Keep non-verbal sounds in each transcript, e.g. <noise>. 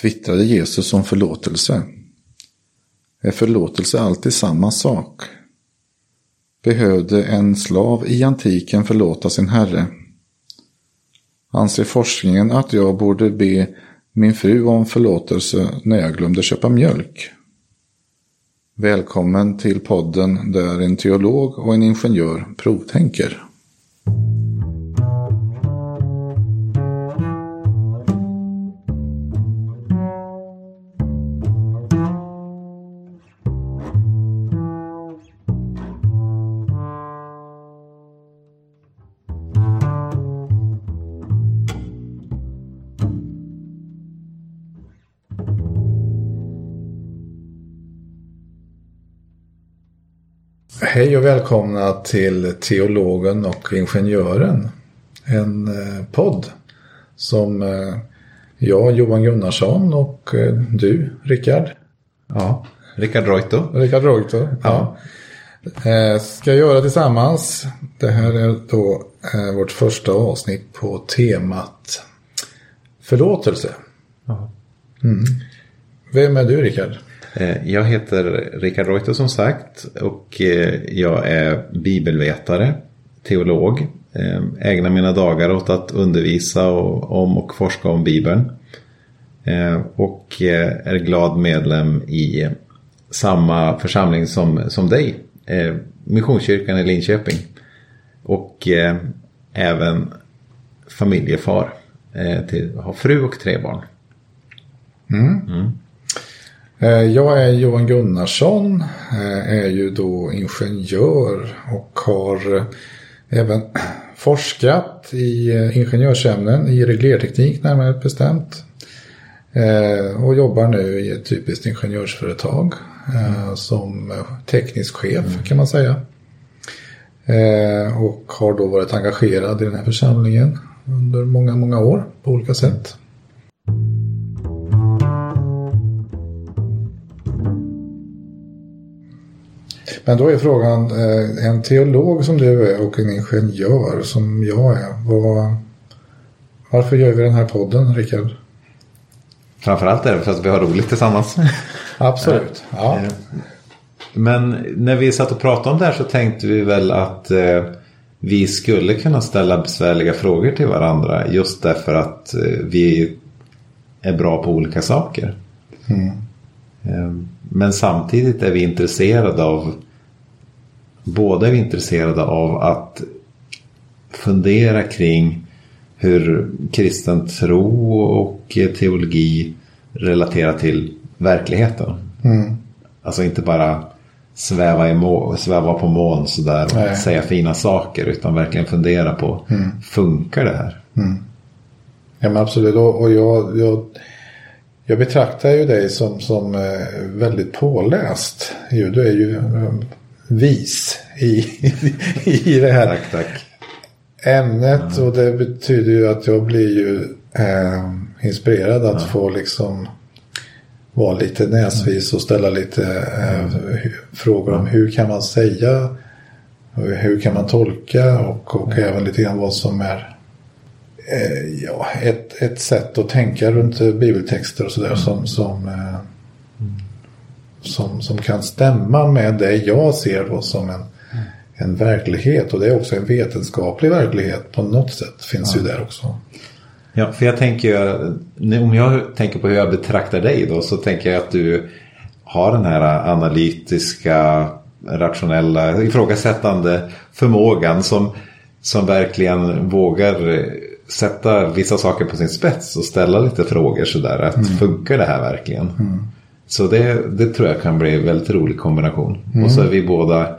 twittrade Jesus om förlåtelse. Är förlåtelse alltid samma sak? Behövde en slav i antiken förlåta sin herre? Anser forskningen att jag borde be min fru om förlåtelse när jag glömde köpa mjölk? Välkommen till podden där en teolog och en ingenjör provtänker. Hej och välkomna till Teologen och Ingenjören. En eh, podd som eh, jag, Johan Gunnarsson och eh, du, Rickard. Ja, Rickard Reuto. Rickard Reuto, ja. ja. Ska göra tillsammans. Det här är då vårt första avsnitt på temat förlåtelse. Mm. Vem är du, Rickard? Eh, jag heter Rickard Reuter som sagt och eh, jag är bibelvetare, teolog. Eh, ägnar mina dagar åt att undervisa om och forska om Bibeln. Och är glad medlem i samma församling som, som dig, Missionskyrkan i Linköping. Och även familjefar. Till, har fru och tre barn. Mm. Mm. Eh, jag är Johan Gunnarsson, eh, är ju då ingenjör och har eh, även forskat i ingenjörsämnen i reglerteknik närmare bestämt. Och jobbar nu i ett typiskt ingenjörsföretag som teknisk chef mm. kan man säga. Och har då varit engagerad i den här församlingen under många, många år på olika sätt. Men då är frågan, eh, en teolog som du är och en ingenjör som jag är, vad, varför gör vi den här podden, Rickard? Framförallt är det för att vi har roligt tillsammans. <laughs> Absolut, ja. Eh, men när vi satt och pratade om det här så tänkte vi väl att eh, vi skulle kunna ställa besvärliga frågor till varandra just därför att vi är bra på olika saker. Mm. Men samtidigt är vi intresserade av båda är vi intresserade av att fundera kring hur kristen tro och teologi relaterar till verkligheten. Mm. Alltså inte bara sväva, i må, sväva på moln sådär och Nej. säga fina saker utan verkligen fundera på mm. funkar det här? Mm. Ja men absolut och jag, jag, jag betraktar ju dig som, som eh, väldigt påläst. Du är ju vis i, <laughs> i, det här. Tack, tack. ämnet. Och det betyder ju att jag blir ju eh, inspirerad att få liksom vara lite näsvis och ställa lite eh, frågor om hur kan man säga, hur kan man tolka? Och, och även lite grann vad som är eh, ja, ett, ett sätt att tänka runt bibeltexter och sådär mm. som, som eh, som, som kan stämma med det jag ser då som en, en verklighet. Och det är också en vetenskaplig verklighet på något sätt. Finns ja. ju där också. Ja, för jag tänker om jag tänker på hur jag betraktar dig då så tänker jag att du har den här analytiska, rationella, ifrågasättande förmågan som, som verkligen vågar sätta vissa saker på sin spets och ställa lite frågor sådär. Att mm. funkar det här verkligen? Mm. Så det, det tror jag kan bli en väldigt rolig kombination. Mm. Och så är vi båda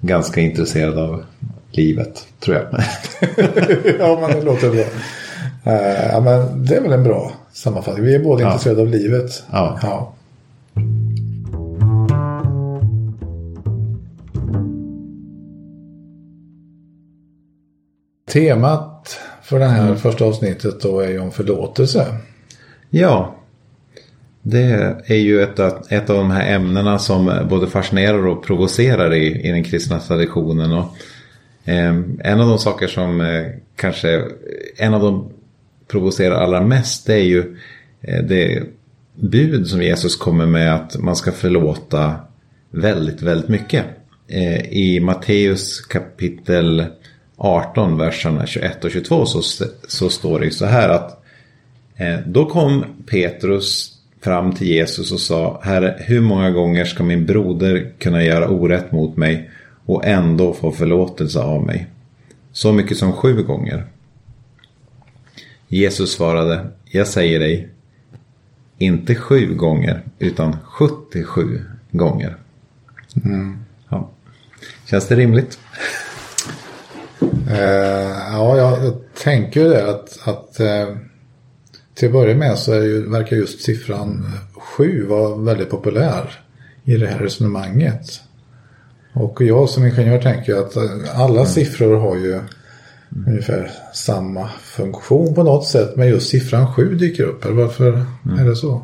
ganska intresserade av livet, tror jag. <laughs> ja, men det låter bra. Uh, ja, men det är väl en bra sammanfattning. Vi är båda ja. intresserade av livet. Ja. ja. Temat för det här mm. första avsnittet då är ju om förlåtelse. Ja, det är ju ett, ett av de här ämnena som både fascinerar och provocerar i, i den kristna traditionen. Och, eh, en av de saker som eh, kanske en av de provocerar allra mest det är ju eh, det bud som Jesus kommer med att man ska förlåta väldigt, väldigt mycket. Eh, I Matteus kapitel 18, verserna 21 och 22 så, så står det ju så här att eh, då kom Petrus fram till Jesus och sa Herre, hur många gånger ska min broder kunna göra orätt mot mig och ändå få förlåtelse av mig? Så mycket som sju gånger. Jesus svarade, jag säger dig, inte sju gånger utan 77 gånger. Mm. Ja. Känns det rimligt? Uh, ja, jag, tänker det att, att uh, till att börja med så är ju, verkar just siffran 7 vara väldigt populär i det här resonemanget. Och jag som ingenjör tänker att alla mm. siffror har ju mm. ungefär samma funktion på något sätt. Men just siffran 7 dyker upp. Varför mm. är det så?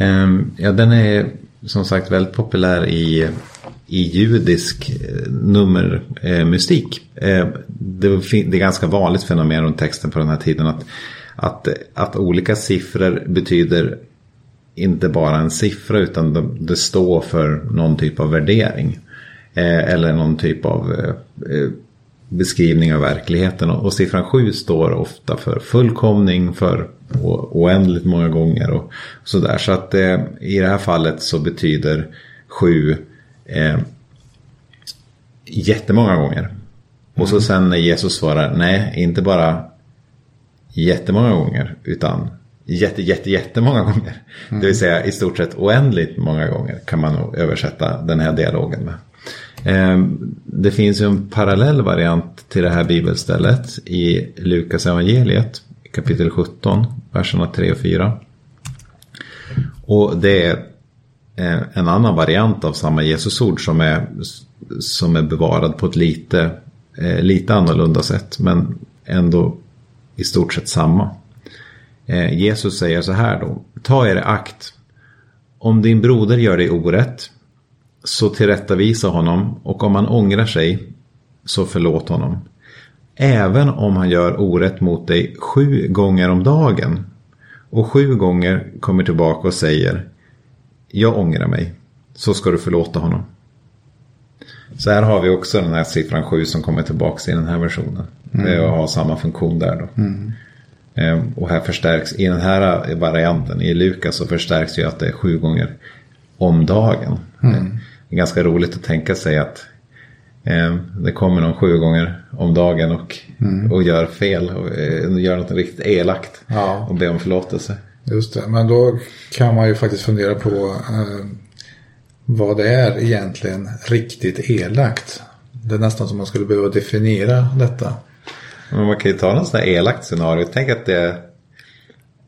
Um, ja, den är som sagt väldigt populär i, i judisk eh, nummermystik. Eh, det, det är ganska vanligt fenomen runt texten på den här tiden att, att, att olika siffror betyder inte bara en siffra utan det, det står för någon typ av värdering. Eh, eller någon typ av eh, beskrivning av verkligheten. Och, och siffran 7 står ofta för fullkomning, för oändligt många gånger och sådär. Så att eh, i det här fallet så betyder 7 eh, jättemånga gånger. Och så mm. sen när Jesus svarar nej, inte bara jättemånga gånger utan jätte, jätte, jättemånga gånger. Mm. Det vill säga i stort sett oändligt många gånger kan man nog översätta den här dialogen med. Ehm, det finns ju en parallell variant till det här bibelstället i Lukas evangeliet kapitel 17, verserna 3 och 4. Och det är eh, en annan variant av samma Jesusord som är, som är bevarad på ett lite, eh, lite annorlunda sätt men ändå i stort sett samma. Eh, Jesus säger så här då. Ta er akt. Om din broder gör dig orätt så tillrättavisa honom och om han ångrar sig så förlåt honom. Även om han gör orätt mot dig sju gånger om dagen och sju gånger kommer tillbaka och säger jag ångrar mig så ska du förlåta honom. Så här har vi också den här siffran sju som kommer tillbaka i den här versionen. Mm. Det har samma funktion där då. Mm. Ehm, och här förstärks, i den här varianten, i Lukas så förstärks ju att det är sju gånger om dagen. Mm är ganska roligt att tänka sig att eh, det kommer någon sju gånger om dagen och, mm. och gör fel och eh, gör något riktigt elakt ja. och ber om förlåtelse. Just det, men då kan man ju faktiskt fundera på eh, vad det är egentligen riktigt elakt. Det är nästan som man skulle behöva definiera detta. Men man kan ju ta något sånt här elakt scenario. Tänk att, det,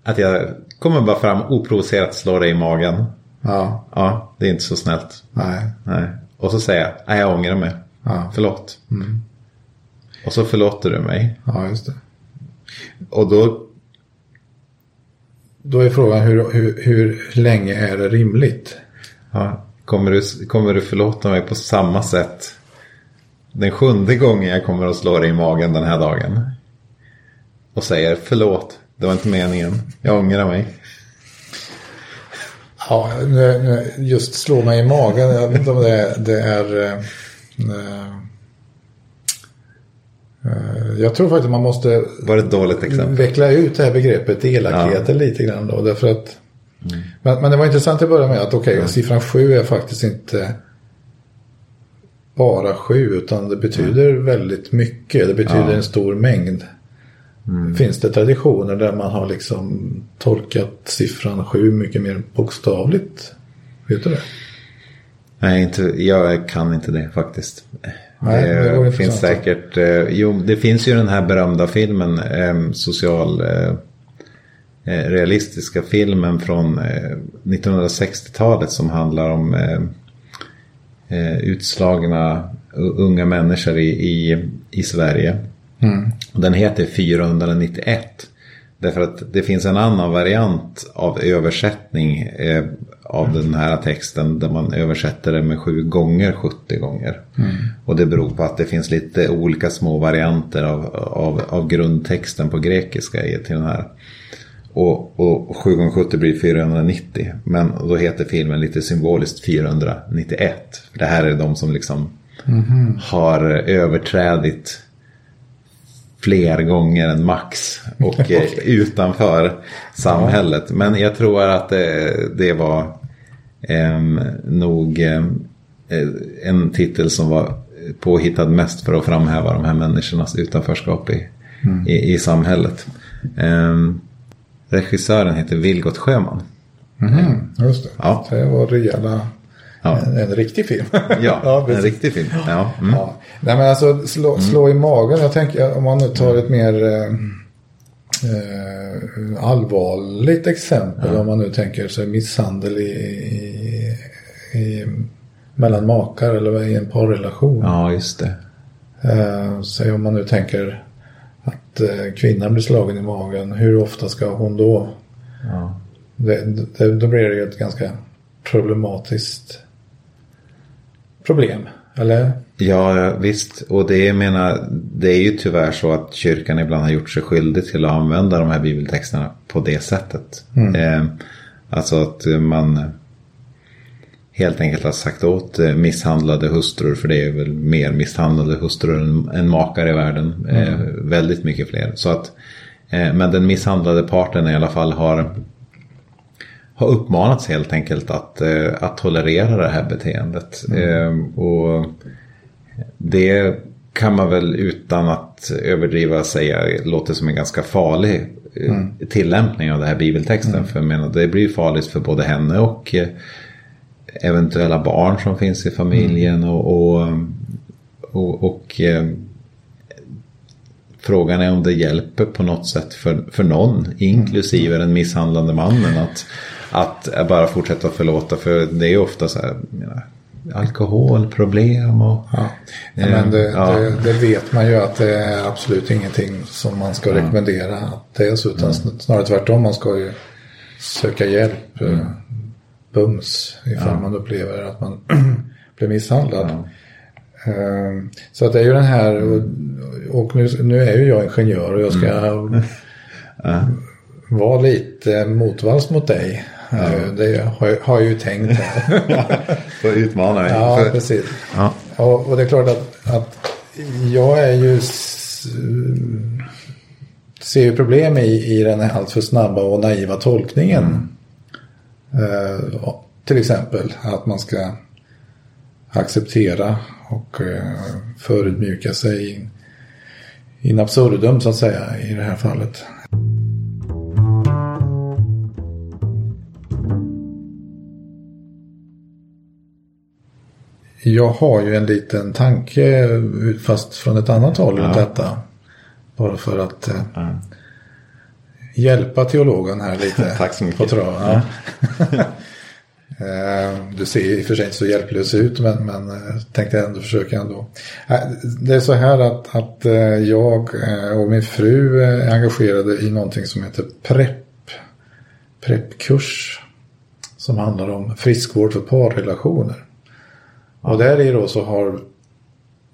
att jag kommer bara fram oprovocerat slå dig i magen. Ja. Ja, det är inte så snällt. Nej. Nej. Och så säger jag, nej jag ångrar mig. Ja. Förlåt. Mm. Och så förlåter du mig. Ja, just det. Och då... Då är frågan hur, hur, hur länge är det rimligt? Ja. Kommer, du, kommer du förlåta mig på samma sätt den sjunde gången jag kommer att slå dig i magen den här dagen? Och säger förlåt, det var inte meningen, jag ångrar mig. Ja, just slå mig i magen. Jag vet inte om det, det är... Eh, eh, jag tror faktiskt att man måste Var ett dåligt exempel? veckla ut det här begreppet elakheten ja. lite grann då. Därför att, mm. men, men det var intressant att börja med att okej, okay, mm. siffran sju är faktiskt inte bara sju utan det betyder mm. väldigt mycket. Det betyder ja. en stor mängd. Mm. Finns det traditioner där man har liksom tolkat siffran sju mycket mer bokstavligt? Vet du det? Nej, inte, jag kan inte det faktiskt. Nej, det, det finns säkert, eh, jo, det finns ju den här berömda filmen, eh, social eh, eh realistiska filmen från 1960-talet eh, som handlar om eh, utslagna unga människor i, i, i Sverige. Mm. Den heter 491. Därför att det finns en annan variant av översättning eh, av den här texten där man översätter det med sju gånger 70 gånger. Mm. Och det beror på att det finns lite olika små varianter av, av, av grundtexten på grekiska till den här. Och, och 7 gånger 70 blir 490. Men då heter filmen lite symboliskt 491. För det här är de som liksom har överträdit fler gånger än max. Och <laughs> eh, utanför samhället. Men jag tror att det, det var em, nog eh, en titel som var påhittad mest för att framhäva de här människornas utanförskap i, i, i samhället. Em, regissören heter Vilgot Sjöman. Mhm, just det. Ja. Det var rejäla, Ja. en, en riktig film. Ja, <laughs> en precis. riktig film. Ja. Mm. Ja. Nej men alltså slå, slå i magen. Jag tänker om man nu tar ett mer eh, eh, allvarligt exempel. Om man nu tänker sig misshandel i, i, i, mellan makar eller i en parrelation. ja, just det. Eh, säg om man nu tänker att eh, kvinnan blir slagen i magen. Hur ofta ska hon då? Ja. Det, det, då blir det ju ett ganska problematiskt problem. Eller? Ja, visst. Och det, jag menar, det är ju tyvärr så att kyrkan ibland har gjort sig skyldig till att använda de här bibeltexterna på det sättet. Eh, alltså att man helt enkelt har sagt åt eh, misshandlade hustrur, för det är väl mer misshandlade hustrur än, än makar i världen. Eh, väldigt mycket fler. Så att, eh, men den misshandlade parten i alla fall har har uppmanats helt enkelt att, eh, att tolerera det här beteendet. Eh, och det kan man väl utan att överdriva säga låter som en ganska farlig eh, tillämpning av den här bibeltexten. För jag menar, det blir farligt för både henne och eh, eventuella barn som finns i familjen. Och, och, och, och eh, Frågan är om det hjälper på något sätt för, för någon, inklusive den misshandlande mannen, att, att bara fortsätta förlåta. För det är ju ofta så här, alkoholproblem och... Ja. Ja, men det, Ja. det, det vet man ju att det är absolut ingenting som man ska rekommendera att det är så. Utan snarare tvärtom, man ska ju söka hjälp mm. Bums ifall man upplever att man <clears throat> blir misshandlad. Ehm, Så att det är ju den här, och, och nu, nu är ju jag ingenjör och jag ska <laughs> <laughs> vara lite motvalls mot dig. Eh, Det har jag, har jag ju tänkt här. <laughs> Får utmana mig. Ja, precis. Ja. Och, och det är klart att, att jag är ju ser ju problem i, i den här alltför snabba och naiva tolkningen. Eh, till exempel att man ska acceptera och eh, förödmjuka sig in, in absurdum så att säga i det här fallet. Jag har ju en liten tanke fast från ett annat håll runt detta. Bara för att eh, hjälpa teologen här lite. <laughs> Tack så mycket. På trav. Ja. <laughs> Eh, du ser i och för sig inte så hjälplös ut men, men eh, tänkte ändå försöka ändå. Eh, Det är så här att, att jag och min fru är engagerade i någonting som heter PREP. PREP-kurs. Som handlar om friskvård för parrelationer. Och där i då så har,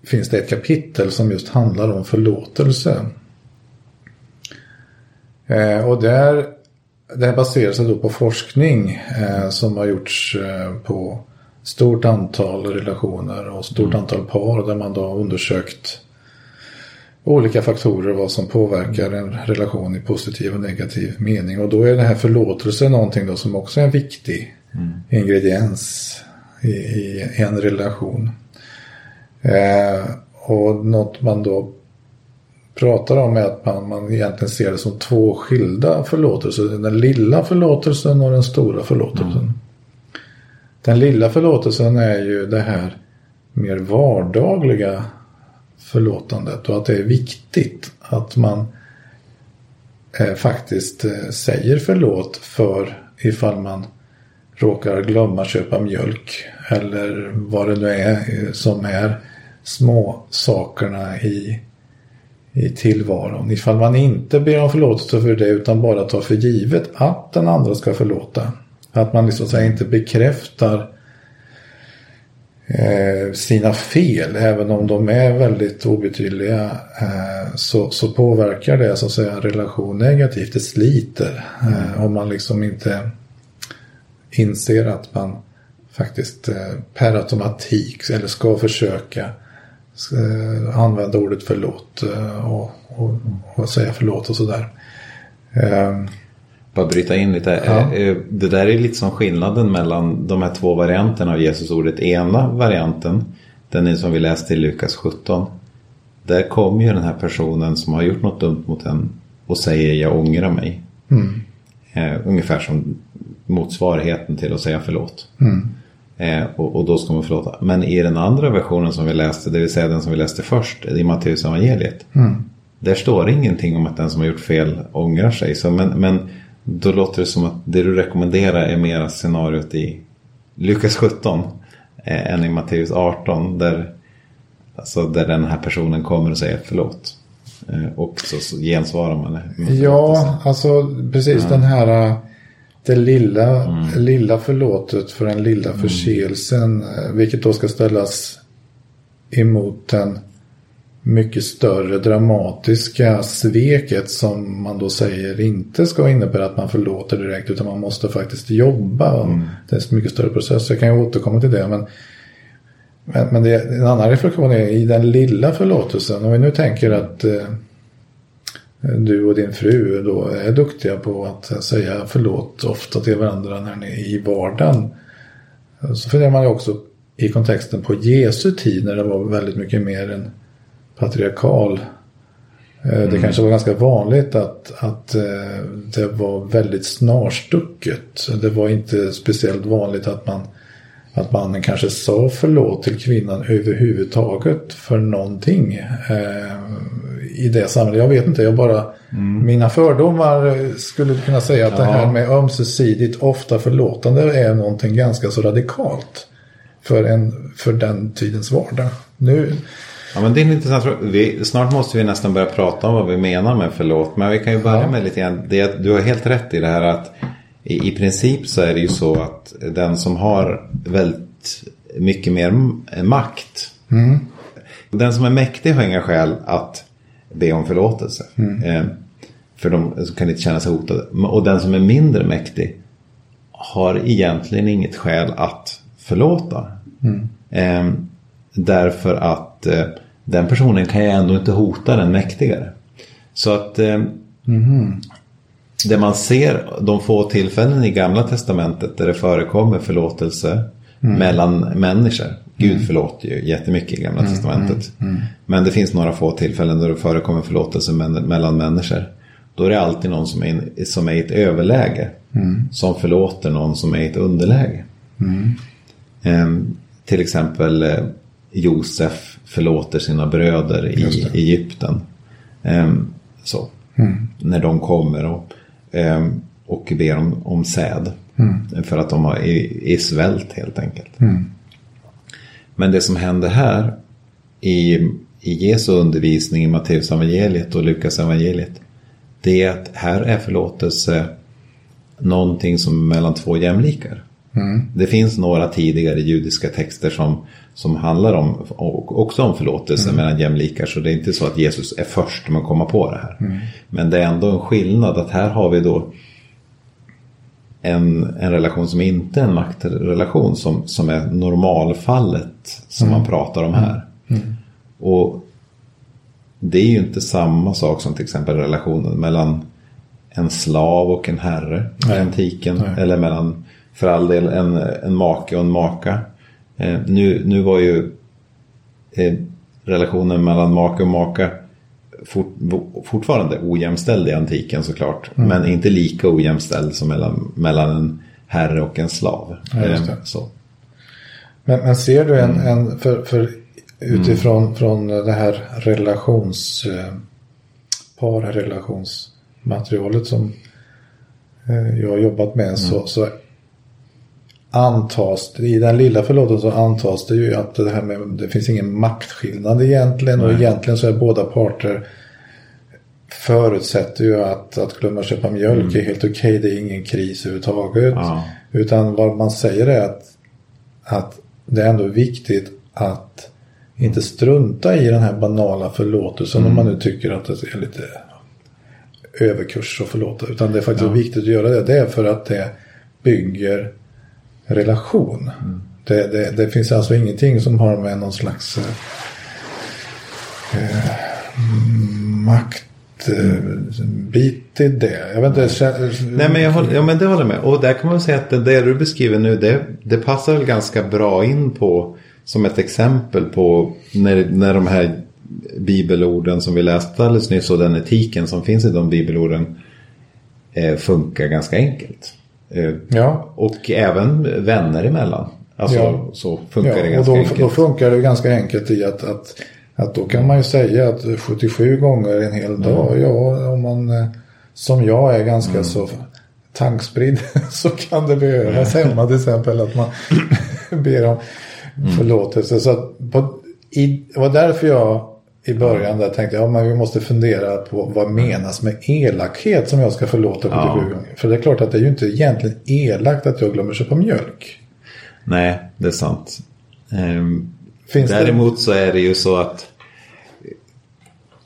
finns det ett kapitel som just handlar om förlåtelse. Eh, och där, det här baserar sig då på forskning eh, som har gjorts eh, på stort antal relationer och stort antal par där man då har undersökt olika faktorer vad som påverkar en relation i positiv och negativ mening. Och då är den här förlåtelse någonting då som också är en viktig ingrediens i, i en relation. Eh, och något man då pratar om är att man, man egentligen ser det som två skilda förlåtelser. Den lilla förlåtelsen och den stora förlåtelsen. Den lilla förlåtelsen är ju det här mer vardagliga förlåtandet och att det är viktigt att man eh, faktiskt eh, säger förlåt för ifall man råkar glömma köpa mjölk eller vad det nu är eh, som är små sakerna i, i tillvaron. Ifall man inte ber om förlåtelse för det utan bara tar för givet att den andra ska förlåta. Att man liksom så att säga inte bekräftar eh, sina fel, även om de är väldigt obetydliga, eh, så, så påverkar det så att säga en relation negativt. Det sliter eh, om man liksom inte inser att man faktiskt eh, per automatik eller ska försöka eh, använda ordet förlåt eh, och, och, och säga förlåt och sådär. Ehm, Bara bryta in lite. Ja. Eh, eh, Det där är lite som skillnaden mellan de här två varianterna av Jesusordet. Ena varianten, den är som vi läste i Lukas 17. Där kommer ju den här personen som har gjort något dumt mot en och säger jag ångrar mig. Eh, ungefär som motsvarigheten till att säga förlåt. Eh, och, och då ska man förlåta. Men i den andra versionen som vi läste, det vill säga den som vi läste först i Matteus evangeliet. Där står ingenting om att den som har gjort fel ångrar sig. Så, men, men då låter det som att det du rekommenderar är mera scenariot i Lukas 17 eh, än i Matteus 18. Där, alltså, där den här personen kommer och säger förlåt. Eh, och så, så gensvarar man. Ja, alltså precis den här äh, det lilla, lilla förlåtet för den lilla förseelsen. äh, Vilket då ska ställas emot den mycket större dramatiska sveket som man då säger inte ska innebära att man förlåter direkt utan man måste faktiskt jobba. Det är en mycket större process. Jag kan ju återkomma till det. Men, men, men det, en annan reflektion är i den lilla förlåtelsen. Om vi nu tänker att eh, du och din fru då är duktiga på att säga förlåt ofta till varandra när ni är i vardagen. Så funderar man ju också i kontexten på Jesu tid när det var väldigt mycket mer en patriarkal. Eh, Det kanske var ganska vanligt att, att eh, det var väldigt snarstucket. Det var inte speciellt vanligt att man att mannen kanske sa förlåt till kvinnan överhuvudtaget för någonting eh, i det sammanhanget. Jag vet inte, jag bara, mina fördomar eh, skulle kunna säga att det här med ömsesidigt ofta förlåtande är någonting ganska så radikalt för, en, för den tidens vardag. Nu, Ja, men det är en intressant fråga. Vi, snart måste vi nästan börja prata om vad vi menar med förlåt. Men vi kan ju börja Ja. med lite grann. Det, du har helt rätt i det här att i, i princip så är det ju så att den som har väldigt mycket mer makt. Den som är mäktig har inga skäl att be om förlåtelse. Eh, för de kan inte känna sig hotade. Och den som är mindre mäktig har egentligen inget skäl att förlåta. Eh, därför att eh, den personen kan ju ändå inte hota den mäktigare. Så att eh, det man ser de få tillfällen i gamla testamentet där det förekommer förlåtelse mellan människor. Gud förlåter ju jättemycket i gamla testamentet. Men det finns några få tillfällen där det förekommer förlåtelse mellan människor. Då är det alltid någon som är, in, som är i ett överläge. Som förlåter någon som är i ett underläge. Ehm, till exempel eh, Josef förlåter sina bröder i Egypten. Ehm, så. När de kommer och, ehm, och ber om, om säd. För att de har, är, är svält helt enkelt. Men det som händer här i, i Jesu undervisning i Matteus evangeliet och Lukas evangeliet. Det är att här är förlåtelse någonting som är mellan två jämlikar. Det finns några tidigare judiska texter som, som handlar om och också om förlåtelse mellan jämlikar. Så det är inte så att Jesus är först med att komma på det här. Men det är ändå en skillnad att här har vi då en, en relation som inte är en maktrelation som, som är normalfallet som man pratar om här. Och det är ju inte samma sak som till exempel relationen mellan en slav och en herre i antiken. Nej. Eller mellan, för all del, en, en make och en maka. Eh, nu, nu var ju eh, relationen mellan make och maka fort, fortfarande ojämställd i antiken såklart. Mm. Men inte lika ojämställd som mellan, mellan en herre och en slav. Ja, just det. Eh, så. Men, men ser du en, en för, för utifrån från det här relations eh, parrelationsmaterialet som eh, jag har jobbat med så, så antas i den lilla förlåten så antas det ju att det här med det finns ingen maktskillnad egentligen och egentligen så är båda parter förutsätter ju att, att glömma köpa mjölk är helt okej. Det är ingen kris överhuvudtaget. Ja. Utan vad man säger är att, att det är ändå viktigt att inte strunta i den här banala förlåtelsen om man nu tycker att det är lite överkurs att förlåta. Utan det är faktiskt viktigt att göra det. Det är för att det bygger relation. Det, det, det finns alltså ingenting som har med någon slags eh, eh, maktbit i det. Jag vet inte. kän- Nej men, jag håller, ja, men det håller jag med. Och där kan man säga att det, det du beskriver nu det, det passar väl ganska bra in på som ett exempel på när, när de här bibelorden som vi läste alldeles nyss och den etiken som finns i de bibelorden eh, funkar ganska enkelt. Eh, Ja. och även vänner emellan. Alltså Ja. så funkar det Ja, och ganska då, enkelt. då funkar det ganska enkelt i att, att, att då kan man ju säga att 77 gånger en hel dag, ja om man eh, som jag är ganska så tankspridd <laughs> så kan det behövas hemma till exempel att man <clears throat> ber om förlåtelse. Så på, i, det var därför jag i början där tänkte ja, men vi måste fundera på vad menas med elakhet som jag ska förlåta 77 Ja. gånger. För det är klart att det är ju inte egentligen elakt att jag glömmer köpa mjölk. Nej, det är sant. Ehm, Finns det- Däremot så är det ju så att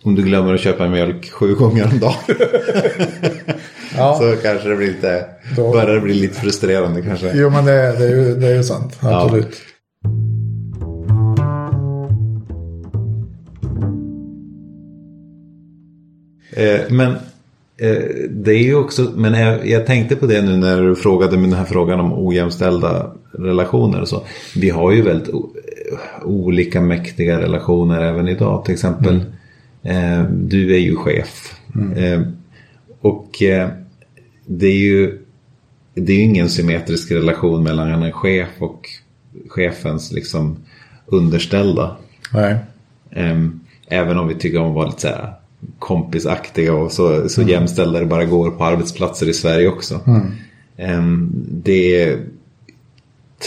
om du glömmer att köpa mjölk sju gånger om dagen <laughs> Ja. så kanske det blir lite, Då- börjar det bli lite frustrerande kanske. Jo men det, är- det, är, ju, det är ju sant. Ja. Eh, men eh, det är ju också, men jag, jag tänkte på det nu när du frågade med den här frågan om ojämställda relationer och så. Vi har ju väldigt olika mäktiga relationer även idag. Till exempel, eh, du är ju chef. Eh, och eh, det är ju det är ju ingen symmetrisk relation mellan en chef och chefens liksom underställda. Nej. Ehm, Även om vi tycker om att vara lite så här kompisaktiga och så, så jämställda det bara går på arbetsplatser i Sverige också. Ehm, Det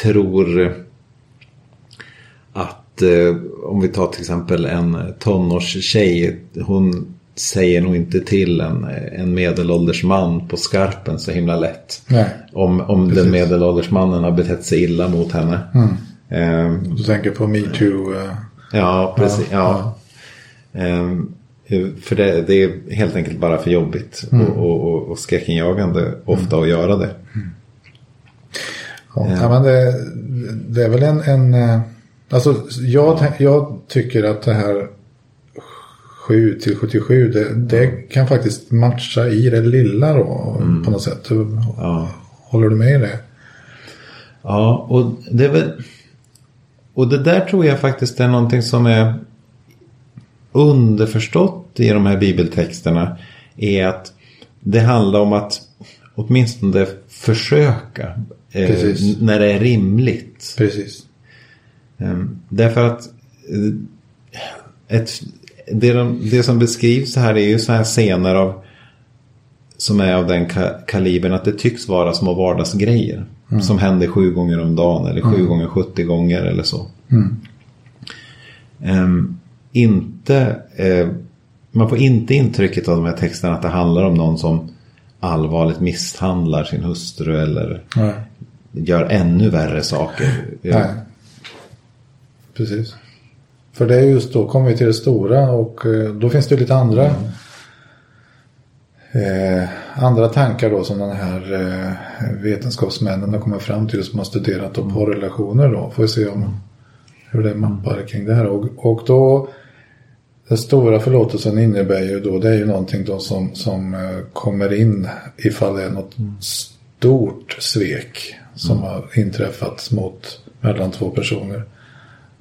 tror att eh, om vi tar till exempel en tonårstjej. Hon säger nog inte till en, en medelålders man på skarpen så himla lätt. Nej. Om, om den medelålders mannen har betett sig illa mot henne. Ehm, Du tänker på metoo. eh, Ja, precis. Ja, Ja, Ehm, för det, det är helt enkelt bara för jobbigt Mm. och, och, och, skräckinjagande ofta att göra det. Ja, ja, men det, det är väl en... en eh, alltså jag, jag tycker att det här 7 till 77 det, det kan faktiskt matcha i det lilla då på något sätt. Ja. Håller du med i det? Ja, och det är väl... Och det där tror jag faktiskt är någonting som är underförstått i de här bibeltexterna. Är att det handlar om att åtminstone försöka. Eh, när det är rimligt. Precis. Ehm, Därför att eh, ett, det, de, det som beskrivs här är ju så här scener av som är av den ka, kalibern att det tycks vara små vardagsgrejer. Som händer sju gånger om dagen eller sju gånger 70 gånger eller så. Ehm, inte, eh, man får inte intrycket av de här texterna att det handlar om någon som allvarligt misshandlar sin hustru eller Nej. gör ännu värre saker. Nej. Precis. För det är just då kommer vi till det stora och eh, då finns det lite andra eh, andra tankar då som den här eh, vetenskapsmännen har kommit fram till som har studerat då parrelationer då. Får vi se om hur det mappar kring det här. Och, och då den stora förlåtelsen innebär ju då det är ju någonting då som, som eh, kommer in ifall det är något stort svek som har inträffat mot mellan två personer.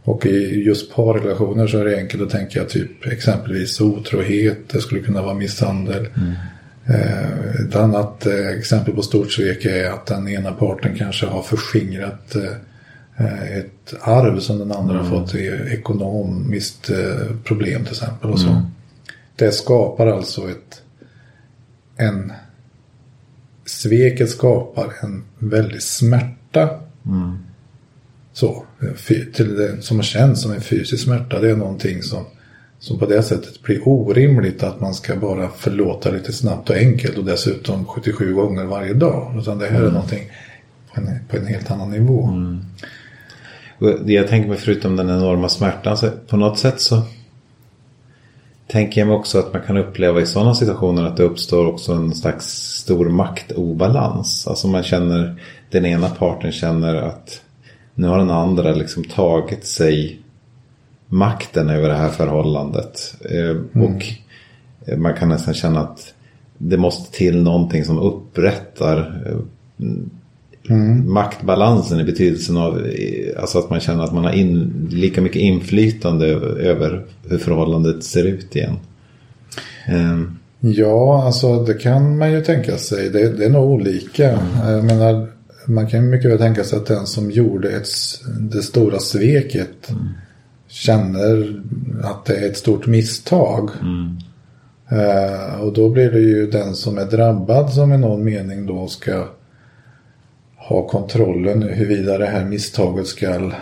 Och i just parrelationer så är det enkelt att tänka typ exempelvis otrohet, det skulle kunna vara misshandel. Eh, ett annat eh, exempel på stort svek är att den ena parten kanske har förskingrat eh, ett arv som den andra har fått i ekonomiskt eh, problem till exempel. Och så. Det skapar alltså ett en sveket skapar en väldig smärta. Så, fy- till det, som känns som en fysisk smärta. Det är någonting som, som på det sättet blir orimligt att man ska bara förlåta lite snabbt och enkelt och dessutom 77 gånger varje dag. Utan det här är någonting på en, på en helt annan nivå. Jag tänker mig förutom den enorma smärtan så på något sätt så tänker jag mig också att man kan uppleva i sådana situationer att det uppstår också en slags stor maktobalans. Alltså man känner, den ena parten känner att nu har den andra liksom tagit sig makten över det här förhållandet. Eh, mm. Och man kan nästan känna att det måste till någonting som upprättar eh, mm. maktbalansen i betydelsen av alltså att man känner att man har in, lika mycket inflytande över hur förhållandet ser ut igen. Um. Ja, alltså det kan man ju tänka sig. Det, det är nog olika. Mm. Jag menar, man kan mycket väl tänka sig att den som gjorde ett, det stora sveket mm. känner att det är ett stort misstag. Mm. Uh, och då blir det ju den som är drabbad som i någon mening då ska ha kontrollen huruvida det här misstaget ska eh,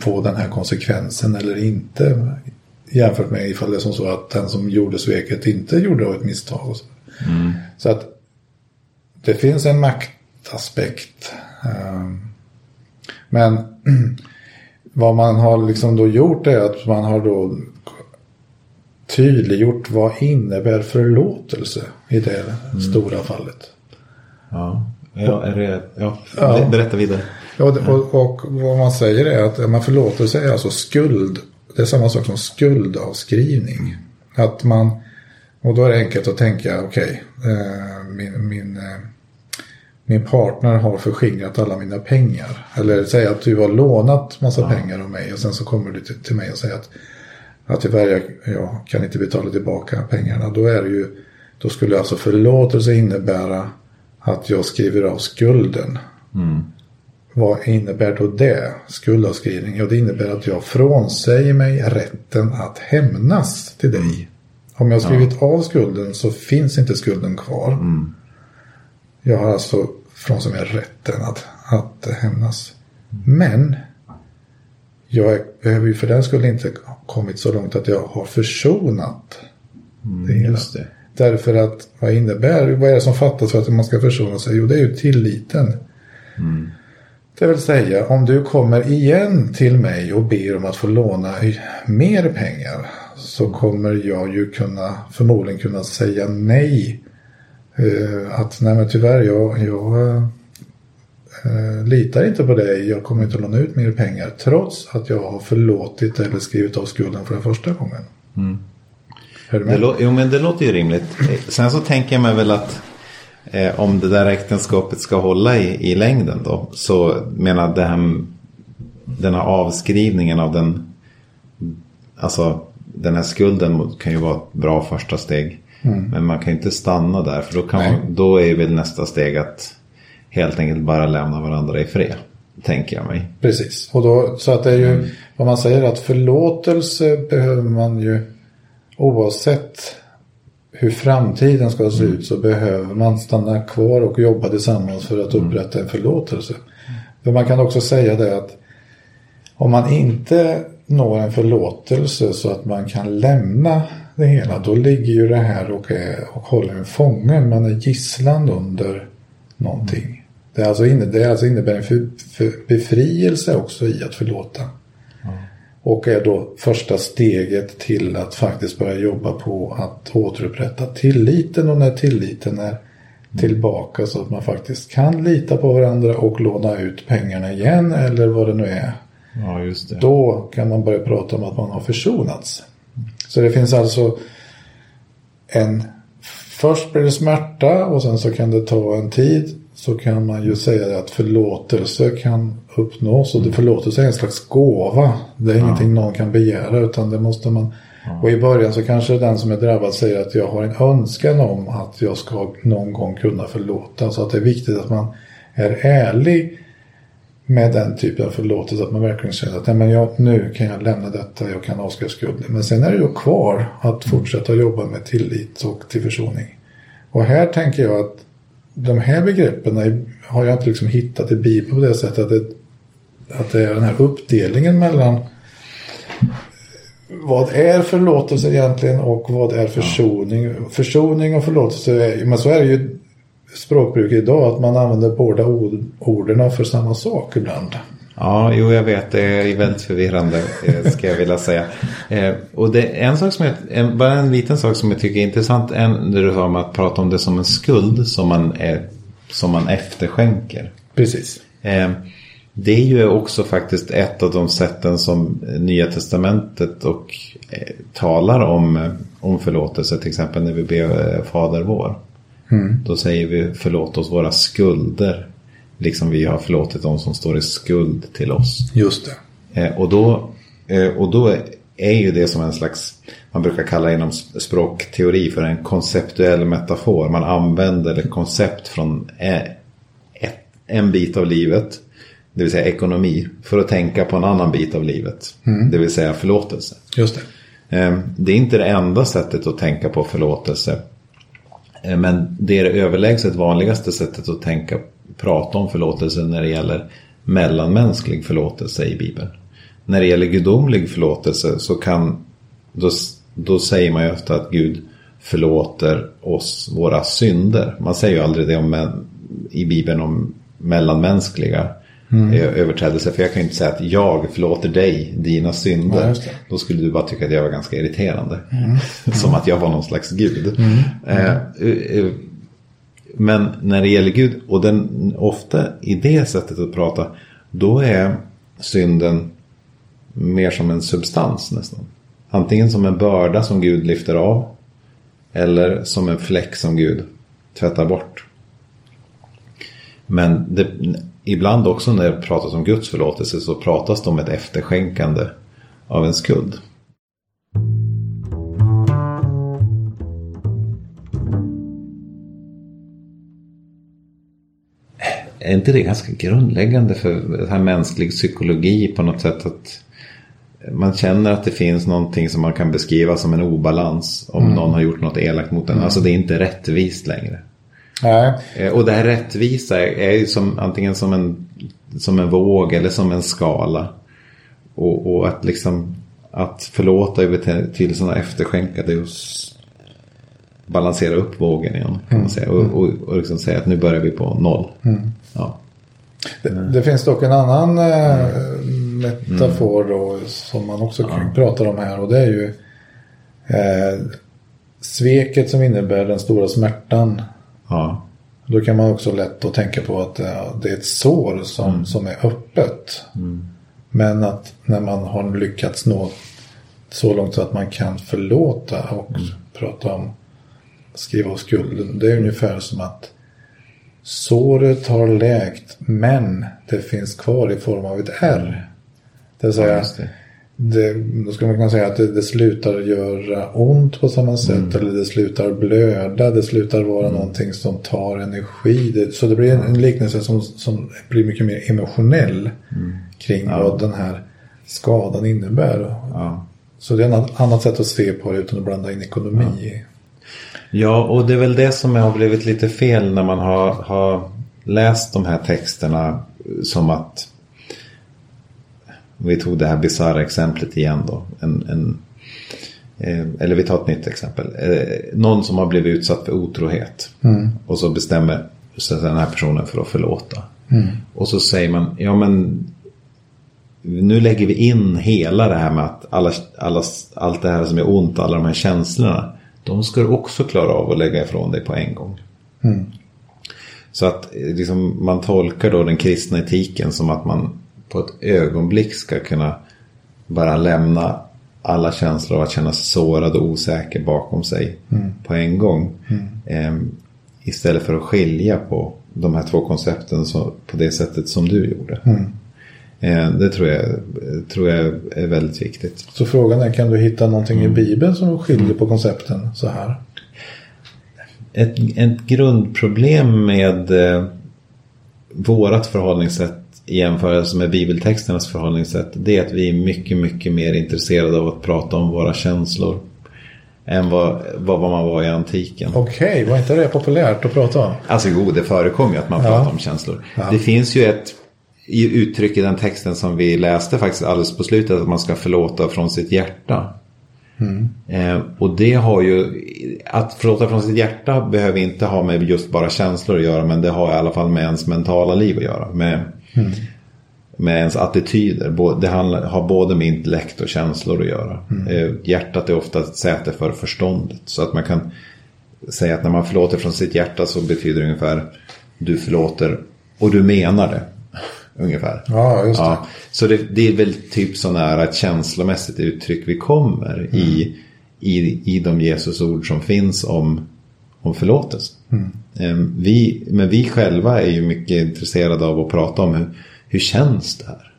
få den här konsekvensen eller inte. Jämfört med ifall det är som så att den som gjorde sveket inte gjorde ett misstag. Så. Mm. så att det finns en maktaspekt. Eh, men <clears throat> vad man har liksom då gjort är att man har då tydliggjort vad innebär förlåtelse i det mm. stora fallet. Ja. Ja, är det, ja, ja. berätta vidare. Ja, och, och, och, vad man säger är att man förlåter sig alltså skuld. Det är samma sak som skuldavskrivning. Att man, och då är det enkelt att tänka, okej, okay, eh, min, min, eh, min partner har förskingrat alla mina pengar. Eller säga att du har lånat massa ja. pengar av mig och sen så kommer du till, till mig och säger att, att tyvärr jag, jag kan inte betala tillbaka pengarna. Då är det ju, då skulle alltså förlåtelse innebära att jag skriver av skulden. Mm. Vad innebär då det? Skuldavskrivning? Ja, det innebär att jag frånsäger mig rätten att hämnas till dig. Om jag har skrivit ja. av skulden så finns inte skulden kvar. Mm. Jag har alltså frånsäger mig rätten att, att hämnas. Men jag behöver ju för den skull inte kommit så långt att jag har försonat mm, det hela. Just det. Därför att vad innebär, vad är det som fattas för att man ska försona sig? Jo, det är ju tilliten. Mm. Det vill säga, om du kommer igen till mig och ber om att få låna mer pengar så kommer jag ju kunna, förmodligen kunna säga nej. Uh, att nej men tyvärr, jag, jag uh, litar inte på dig. Jag kommer inte låna ut mer pengar trots att jag har förlåtit eller skrivit av skulden för den första gången. Mm. Det jo men det låter ju rimligt. Sen så tänker jag mig väl att eh, om det där äktenskapet ska hålla i, i längden då. Så menar det här, den här avskrivningen av den. Alltså den här skulden kan ju vara ett bra första steg. Mm. Men man kan ju inte stanna där. För då, kan man, då är väl nästa steg att helt enkelt bara lämna varandra i fred. Tänker jag mig. Precis. Och då, så att det är ju mm. vad man säger att förlåtelse behöver man ju oavsett hur framtiden ska se ut så behöver man stanna kvar och jobba tillsammans för att mm. upprätta en förlåtelse. För man kan också säga det att om man inte når en förlåtelse så att man kan lämna det hela då ligger ju det här och, är, och håller en fånge. Man är gisslan under någonting. Det, alltså inne, det alltså innebär en för, för befrielse också i att förlåta. Och är då första steget till att faktiskt börja jobba på att återupprätta tilliten och när tilliten är tillbaka så att man faktiskt kan lita på varandra och låna ut pengarna igen eller vad det nu är. Ja, just det. Då kan man börja prata om att man har försonats. Så det finns alltså en Först blir det smärta och sen så kan det ta en tid så kan man ju säga att förlåtelse kan uppnås. Och det förlåtelse är en slags gåva. Det är ja. ingenting någon kan begära utan det måste man. Ja. Och i början så kanske den som är drabbad säger att jag har en önskan om att jag ska någon gång kunna förlåta. Så att det är viktigt att man är ärlig med den typen av förlåtelse. Att man verkligen säger att Nej, men jag, nu kan jag lämna detta, jag kan avskriva skulden. Men sen är det ju kvar att fortsätta jobba med tillit och till försoning. Och här tänker jag att de här begreppen har jag inte liksom hittat i Bibeln på det sättet att det, att det är den här uppdelningen mellan vad är förlåtelse egentligen och vad är försoning? Försoning och förlåtelse, är, men så är det ju språkbruk idag att man använder båda orden för samma sak ibland. Ja, jo jag vet. Det är väldigt förvirrande eh, ska jag vilja säga. Eh, och det är en sak som jag, en, bara en liten sak som jag tycker är intressant. En, du har om att prata om det som en skuld som man, är, som man efterskänker. Precis. Eh, det är ju också faktiskt ett av de sätten som Nya Testamentet och talar om, om förlåtelse. Till exempel när vi ber Fader vår. Mm. Då säger vi förlåt oss våra skulder Liksom vi har förlåtit de som står i skuld till oss. Just det. Eh, och, då, eh, och då är ju det som en slags, man brukar kalla inom språkteori för en konceptuell metafor. Man använder ett koncept från eh, ett, en bit av livet, det vill säga ekonomi, för att tänka på en annan bit av livet. Mm. Det vill säga förlåtelse. Just det. Eh, det är inte det enda sättet att tänka på förlåtelse. Men det är det överlägset vanligaste sättet att tänka prata om förlåtelse när det gäller mellanmänsklig förlåtelse i Bibeln. När det gäller gudomlig förlåtelse så kan då, då säger man ju ofta att Gud förlåter oss våra synder. Man säger ju aldrig det om, i Bibeln om mellanmänskliga mm. överträdelser. För jag kan ju inte säga att jag förlåter dig dina synder. Ja, Då skulle du bara tycka att jag var ganska irriterande. Mm. <laughs> Som att jag var någon slags gud. Mm. Eh, eh, men när det gäller Gud, och den, ofta i det sättet att prata, då är synden mer som en substans nästan. Antingen som en börda som Gud lyfter av. Eller som en fläck som Gud tvättar bort. Men det, ibland också när det pratas om Guds förlåtelse så pratas det om ett efterskänkande av en skuld. Är inte det ganska grundläggande för här mänsklig psykologi på något sätt? att man känner att det finns någonting som man kan beskriva som en obalans om mm. någon har gjort något elakt mot en. Mm. Alltså det är inte rättvist längre. Nej. Eh, och det här rättvisa är ju som, antingen som en, som en våg eller som en skala. Och, och att liksom att förlåta över till sådana efterskänkade och balansera upp vågen igen. Kan man mm. säga. Och, och, och liksom säga att nu börjar vi på noll. Mm. Ja. Det, det, finns dock en annan eh, metafor då, som man också ja. pratar om här och det är ju eh, sveket som innebär den stora smärtan. Ja. Då kan man också lätt då tänka på att eh, det är ett sår som, mm. som är öppet. Mm. Men att när man har lyckats nå så långt så att man kan förlåta och mm. prata om skriva av skulden. Det är ungefär som att såret har läkt men det finns kvar i form av ett R. Det vill säga, ja, det, då skulle man kunna säga att det, det, slutar göra ont på samma sätt mm. eller det slutar blöda, det slutar vara mm. någonting som tar energi. Det, så det blir en, en liknelse som, som blir mycket mer emotionell mm. kring ja. vad den här skadan innebär. Ja. Så det är ett annat sätt att se på det utan att blanda in ekonomi. Ja. Och det är väl det som har blivit lite fel när man har, har läst de här texterna som att vi tog det här bisarra exemplet igen då. En, en, eh, eller vi tar ett nytt exempel. Eh, någon som har blivit utsatt för otrohet. Mm. Och så bestämmer sig den här personen för att förlåta. Mm. Och så säger man, ja men nu lägger vi in hela det här med att alla, alla, allt det här som är ont, alla de här känslorna de ska du också klara av att lägga ifrån dig på en gång. Mm. Så att liksom, man tolkar då den kristna etiken som att man på ett ögonblick ska kunna bara lämna alla känslor av att känna sig sårad och osäker bakom sig mm. på en gång. Mm. Eh, istället för att skilja på de här två koncepten så, på det sättet som du gjorde. Mm. Eh, det tror jag, tror jag är väldigt viktigt. Så frågan är, kan du hitta någonting mm. i Bibeln som skiljer på koncepten så här? Ett, ett grundproblem med eh, vårat förhållningssätt i jämförelse med bibeltexternas förhållningssätt det är att vi är mycket, mycket mer intresserade av att prata om våra känslor än vad, vad, man var i antiken. Okej, okay, var inte det populärt att prata om? Alltså jo, det förekommer ju att man ja. pratar om känslor. Ja. Det finns ju ett uttryck i den texten som vi läste faktiskt alldeles på slutet att man ska förlåta från sitt hjärta. Mm. Eh, och det har ju, att förlåta från sitt hjärta behöver inte ha med just bara känslor att göra men det har i alla fall med ens mentala liv att göra. Med, mm. med ens attityder. Det har både med intellekt och känslor att göra. Mm. Hjärtat är ofta ett säte för förståndet. Så att man kan säga att när man förlåter från sitt hjärta så betyder det ungefär du förlåter och du menar det. Ungefär. Ja, just det. Ja, så det, det, är väl typ så nära ett känslomässigt uttryck vi kommer mm. i, i, i de Jesusord som finns om, om förlåtelse. Mm. Ehm, vi, men vi själva är ju mycket intresserade av att prata om hur, hur känns det här?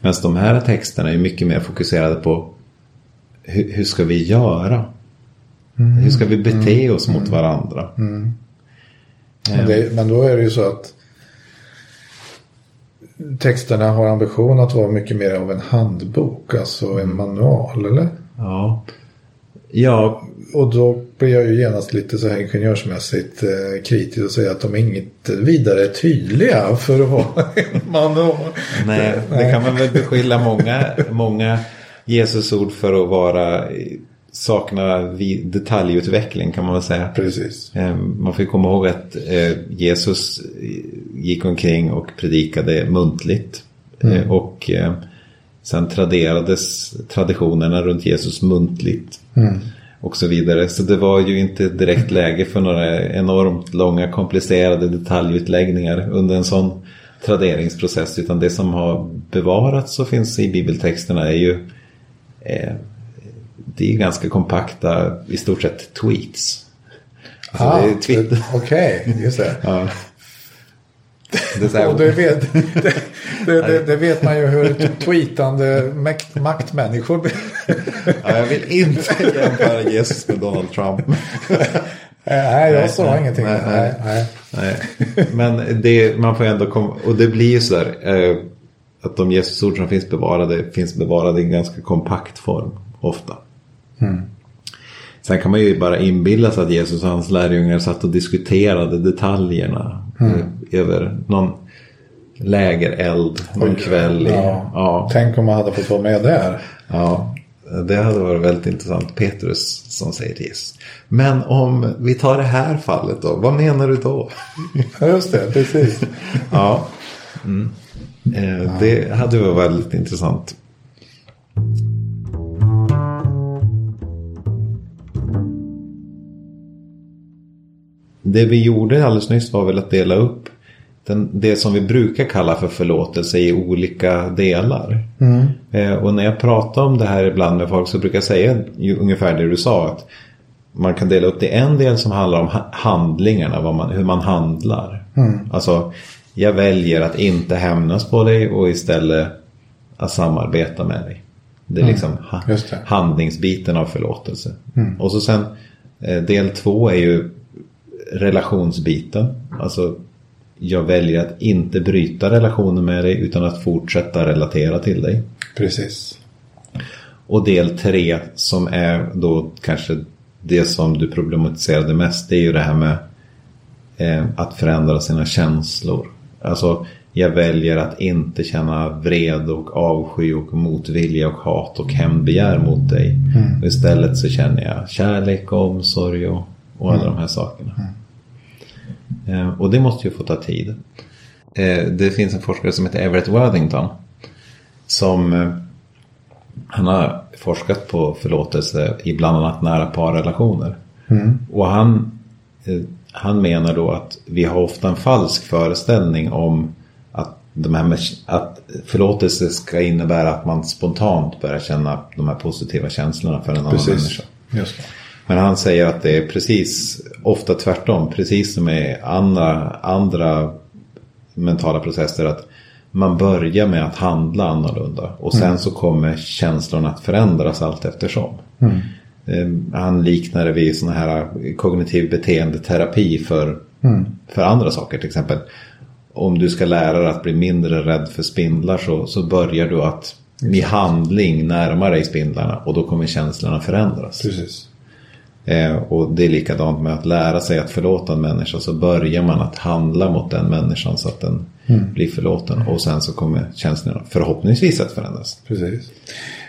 Medan de här texterna är mycket mer fokuserade på hur, hur ska vi göra? Mm. Hur ska vi bete mm. oss mot varandra? Mm. Men, det, men då är det ju så att texterna har ambition att vara mycket mer av en handbok, alltså en manual, eller? Ja. Ja. Och då blir jag ju genast lite så här ingenjörsmässigt eh, kritisk och säger att de är inget vidare tydliga för att vara <laughs> en manual. Nej, det kan man väl beskylla många, många Jesusord för att vara sakna detaljutveckling kan man väl säga. Precis. Eh, man får komma ihåg att eh, Jesus gick omkring och predikade muntligt. Eh, mm. Och sen traderades traditionerna runt Jesus muntligt. Mm. Och så vidare. Så det var ju inte direkt läge för några enormt långa komplicerade detaljutläggningar under en sån traderingsprocess. Utan det som har bevarats och finns i bibeltexterna är ju det är ganska kompakta, i stort sett tweets. Alltså ah, det är Twitter. Okej, okay, just det. <laughs> ja. Det, här... Det, vet, det, det, det, vet man ju hur tweetande makt, maktmänniskor ja, jag vill inte jämföra Jesus med Donald Trump. Nej, jag sa nej, ingenting. Nej, nej, nej. nej. Men det, man får ändå komma, och det blir ju sådär eh, att de Jesusord som finns bevarade finns bevarade i en ganska kompakt form ofta. Mm. Sen kan man ju bara inbilla sig att Jesus och hans lärjungar satt och diskuterade detaljerna mm. över någon lägereld någon kväll. I, ja. ja. Tänk om man hade fått vara med där. Ja, det hade varit väldigt intressant. Petrus som säger till Jesus. Men om vi tar det här fallet då, vad menar du då? Just det, precis. <laughs> ja. Mm. Eh, det hade varit väldigt intressant. Det vi gjorde alldeles nyss var väl att dela upp den, det som vi brukar kalla för förlåtelse i olika delar. Mm. Eh, och när jag pratar om det här ibland med folk så brukar jag säga ungefär det du sa. att Man kan dela upp det i en del som handlar om handlingarna, man, hur man handlar. Mm. Alltså, jag väljer att inte hämnas på dig och istället att samarbeta med dig. Det är mm. liksom ha, handlingsbiten av förlåtelse. Mm. Och så sen eh, del två är ju relationsbiten. Alltså jag väljer att inte bryta relationen med dig utan att fortsätta relatera till dig. Precis. Och del tre som är då kanske det som du problematiserade mest. Det är ju det här med eh, att förändra sina känslor. Alltså jag väljer att inte känna vred och avsky och motvilja och hat och hämndbegär mot dig. Mm. Istället så känner jag kärlek och omsorg och, och alla mm. de här sakerna. Mm. Eh, och det måste ju få ta tid. Eh, det finns en forskare som heter Everett Worthington. Som eh, han har forskat på förlåtelse i bland annat nära parrelationer. Mm. Och han, han menar då att vi har ofta en falsk föreställning om att, de här med, att förlåtelse ska innebära att man spontant börjar känna de här positiva känslorna för en annan Precis. människa. Just det. Men han säger att det är precis, ofta tvärtom, precis som i andra, andra mentala processer. att man börjar med att handla annorlunda och sen mm. så kommer känslorna att förändras allt eftersom. Mm. Ehm, han liknar det vid sån här kognitiv beteendeterapi för, mm. för andra saker. Till exempel om du ska lära dig att bli mindre rädd för spindlar så, så börjar du att med handling närma dig spindlarna och då kommer känslorna förändras. Precis. Eh, och det är likadant med att lära sig att förlåta en människa så börjar man att handla mot den människan så att den mm. blir förlåten. Och sen så kommer känslorna förhoppningsvis att förändras. Precis.